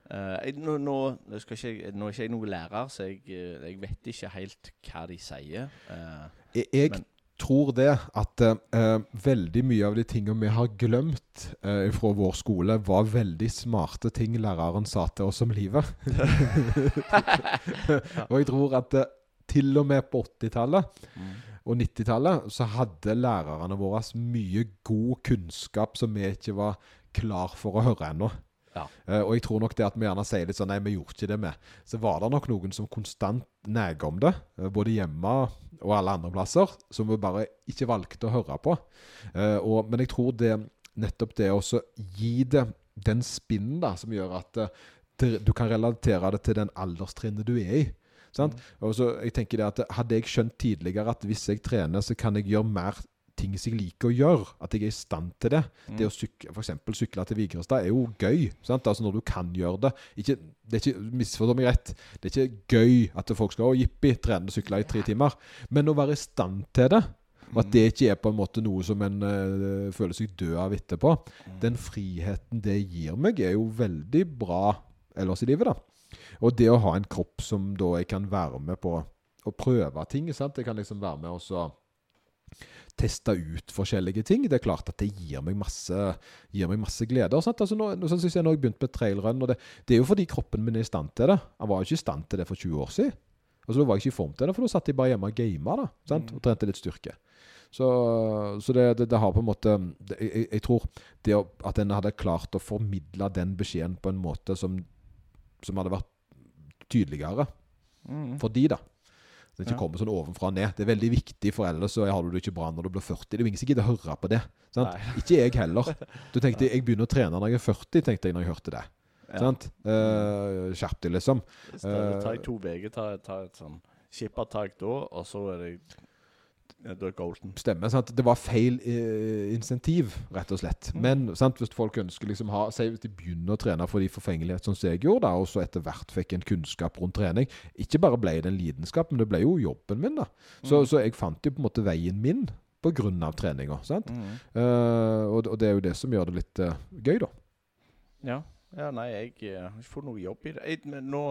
Uh, jeg, nå, nå, ikke, nå er ikke jeg noen lærer, så jeg, jeg vet ikke helt hva de sier. Uh, Jeg, jeg tror det at uh, veldig mye av de tingene vi har glemt uh, fra vår skole, var veldig smarte ting læreren sa til oss om livet. og jeg tror at til og med på 80-tallet mm. og 90-tallet så hadde lærerne våre mye god kunnskap som vi ikke var klar for å høre ennå. Ja. Uh, og jeg tror nok det at vi gjerne sier litt sånn Nei, vi gjorde ikke det med. Så var det nok noen som konstant nega om det, eh, både hjemme og alle andre plasser, som vi bare ikke valgte å høre på. Uh, og, men jeg tror det nettopp det å gi det den spinnen da, som gjør at uh, du kan relatere det til den alderstrinnet du er i. Sant? Og så jeg tenker det at Hadde jeg skjønt tidligere at hvis jeg trener, så kan jeg gjøre mer ting som jeg liker å gjøre. At jeg er i stand til det. Det å sykle, for eksempel sykle til Vigrestad er jo gøy. Sant? Altså Når du kan gjøre det. Ikke, det er ikke, Misforstå meg rett. Det er ikke gøy at folk skal jippi, trene og sykle i tre timer. Men å være i stand til det, og at det ikke er på en måte noe som en uh, føler seg død av etterpå, den friheten det gir meg, er jo veldig bra ellers i livet, da. Og det å ha en kropp som da jeg kan være med på å prøve ting. sant? Jeg kan liksom være med og så teste ut forskjellige ting. Det er klart at det gir meg masse, gir meg masse glede. Sant? Altså nå, nå, synes jeg nå har jeg begynt med trailrun, det, det, er jo fordi kroppen min er i stand til det. Han var jo ikke i stand til det for 20 år siden. Altså Da var jeg ikke i form til det, for da satt jeg bare hjemme og gama da, sant? og trente litt styrke. Så, så det, det, det, har på en måte jeg, jeg, tror det at en hadde klart å formidle den beskjeden på en måte som, som hadde vært tydeligere mm. for de da. Det ikke ja. kommer sånn ovenfra og ned. Det er veldig viktig for ellers så har du det ikke bra når du blir 40. Det er ingen som gidder å høre på det. Ikke jeg heller. Du tenkte jeg begynner å trene når jeg er 40, tenkte jeg når jeg hørte det. Ja. Sant? Uh, Skjerp deg, liksom. Uh, ta to uker, ta, ta et sånn skippertak da, og så er det da Olsen. Stemmer. sant? Det var feil eh, insentiv, rett og slett. Mm. Men sant? hvis folk ønsker liksom ha Si hvis de begynner å trene for de forfengelighet, som jeg gjorde, da, og så etter hvert fikk en kunnskap rundt trening Ikke bare ble det en lidenskap, men det ble jo jobben min. da. Så, mm. så jeg fant jo på en måte veien min på grunn av treninga. Mm. Uh, og, og, det er jo det som gjør det litt uh, gøy, da. Ja. Ja, nei, jeg jeg har ikke fått noe jobb i det. Jeg, nå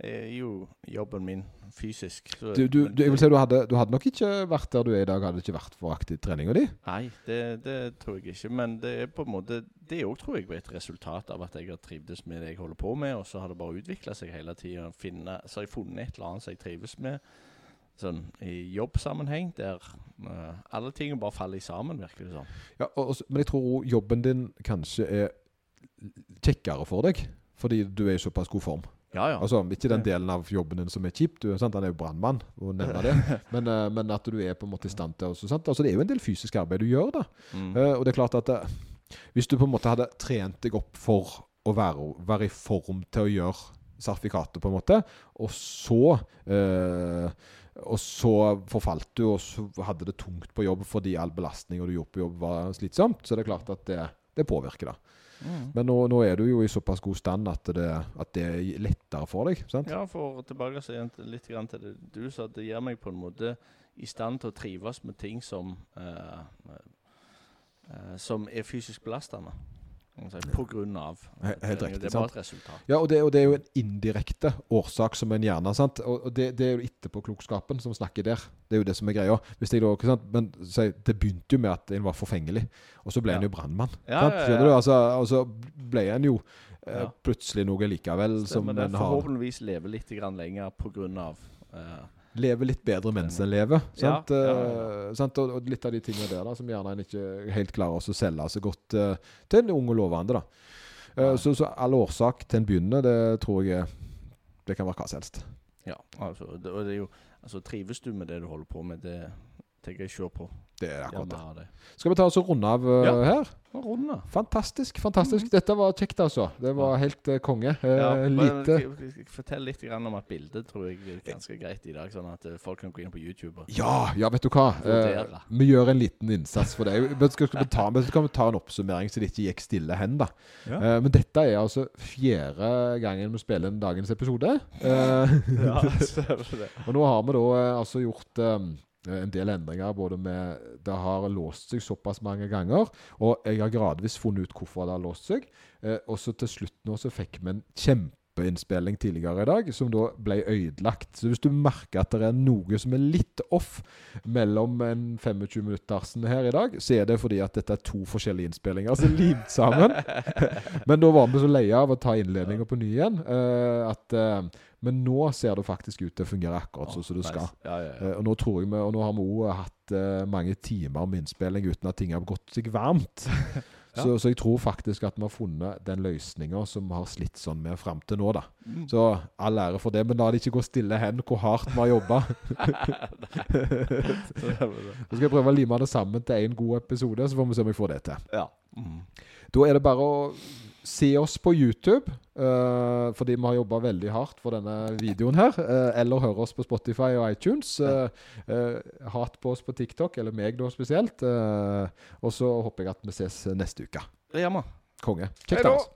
er jo jobben min fysisk. Så, du, du, du, jeg vil si du hadde, du hadde nok ikke vært der du er i dag, hadde det ikke vært for aktiv treninga di? Nei, det, det, tror jeg ikke. Men det er på en måte Det òg tror jeg var et resultat av at jeg har trivdes med det jeg holder på med, og så har det bare utvikla seg hele tida. Så har jeg funnet et eller annet som jeg trives med. Sånn i jobbsammenheng, der uh, alle ting bare faller sammen, virker det sånn. Ja, og, men jeg tror jobben din kanskje er kjekkere for deg, fordi du er i såpass god form. Ja, ja. Altså, Ikke den delen av jobben din som er kjip, du, sant? han er jo brannmann, men, uh, men, at du er på en måte i stand til også, sant? Altså, Det er jo en del fysisk arbeid du gjør, da. Mm. Uh, og det er klart at uh, hvis du på en måte hadde trent deg opp for å være, være i form til å gjøre sertifikatet, på en måte, og så og så forfalt du, og så hadde det tungt på jobb fordi all belastning du gjorde på jobb var slitsomt, så det er klart at det, det påvirker. da. Mm. Men nå, nå, er du jo i såpass god stand at det, at det er lettere for deg. sant? Ja, for tilbake litt til det du sa. Det gjør meg på en måte i stand til å trives med ting som, eh, uh, som er fysisk belastende. På grunn av. Helt riktig. Det er bare et resultat. Ja, og det, og det, er jo en indirekte årsak som en gjerne sant? Og det, det, er jo etterpåklokskapen som snakker der. Det er jo det som er greia. Hvis jeg da, ikke sant? Men så, Det begynte jo med at en var forfengelig, og så ble ja. en jo brannmann. Ja, ja, ja, altså, og så ble en jo eh, plutselig noe likevel Stemmer som en har Forhåpentligvis leve litt lenger på grunn av eh, Leve litt bedre mens en lever. Sant? Ja, ja, ja. Uh, og, og, litt av de tingene der da, som gjerne en ikke helt klarer å selge så godt uh, til en ung og lovende. da. Uh, så, så, all årsak til en begynner, det tror jeg det kan være hva som helst. Ja, altså, det, og det er jo, altså Trives du med det du holder på med, det tenker jeg se på. Det er akkurat det. Skal vi ta oss og runde av uh, ja. her? Runde. Fantastisk. fantastisk. Mm. Dette var kjekt, altså. Det var helt uh, konge. Uh, ja, lite Fortell litt om at bildet tror jeg er ganske greit i dag, sånn at folk kan gå inn på YouTube. Og ja, ja, vet du hva. vi gjør en liten innsats for det. Men skal, skal, ta, vi skal ta en oppsummering så det ikke gikk stille hen, da. men dette er altså fjerde gangen vi spiller en dagens episode. ja, det. og nå har vi da altså gjort um, en del endringer. både med Det har låst seg såpass mange ganger, og jeg har gradvis funnet ut hvorfor det har låst seg. Eh, og så til slutt nå så fikk vi en kjempeinnspilling tidligere i dag, som da ble ødelagt. Så hvis du merker at det er noe som er litt off mellom en 25 minuttersen her i dag, så er det fordi at dette er to forskjellige innspillinger som er limt sammen. Men da var vi så leie av å ta innledninga på ny igjen uh, at uh, men nå ser det faktisk ut til å fungere akkurat sånn som det skal. Ja, ja, ja. Uh, og nå vi, og nå har vi òg hatt mange timer med innspilling uten at ting har gått seg varmt. så, så, jeg tror faktisk at vi har funnet den løsninga som vi har slitt sånn med fram til nå. da. Mm. Så all ære for det, men la det ikke gå stille hen hvor hardt vi har jobba. så skal jeg prøve å lime det sammen til én god episode, så får vi se om jeg får det til. Ja. Mm. Da er det bare å Se oss på YouTube, uh, fordi vi har jobba veldig hardt for denne videoen her. Uh, eller høre oss på Spotify og iTunes. Uh, hat på oss på TikTok, eller meg da spesielt. og så håper jeg at vi ses neste uke. Konge. Kjekt av oss.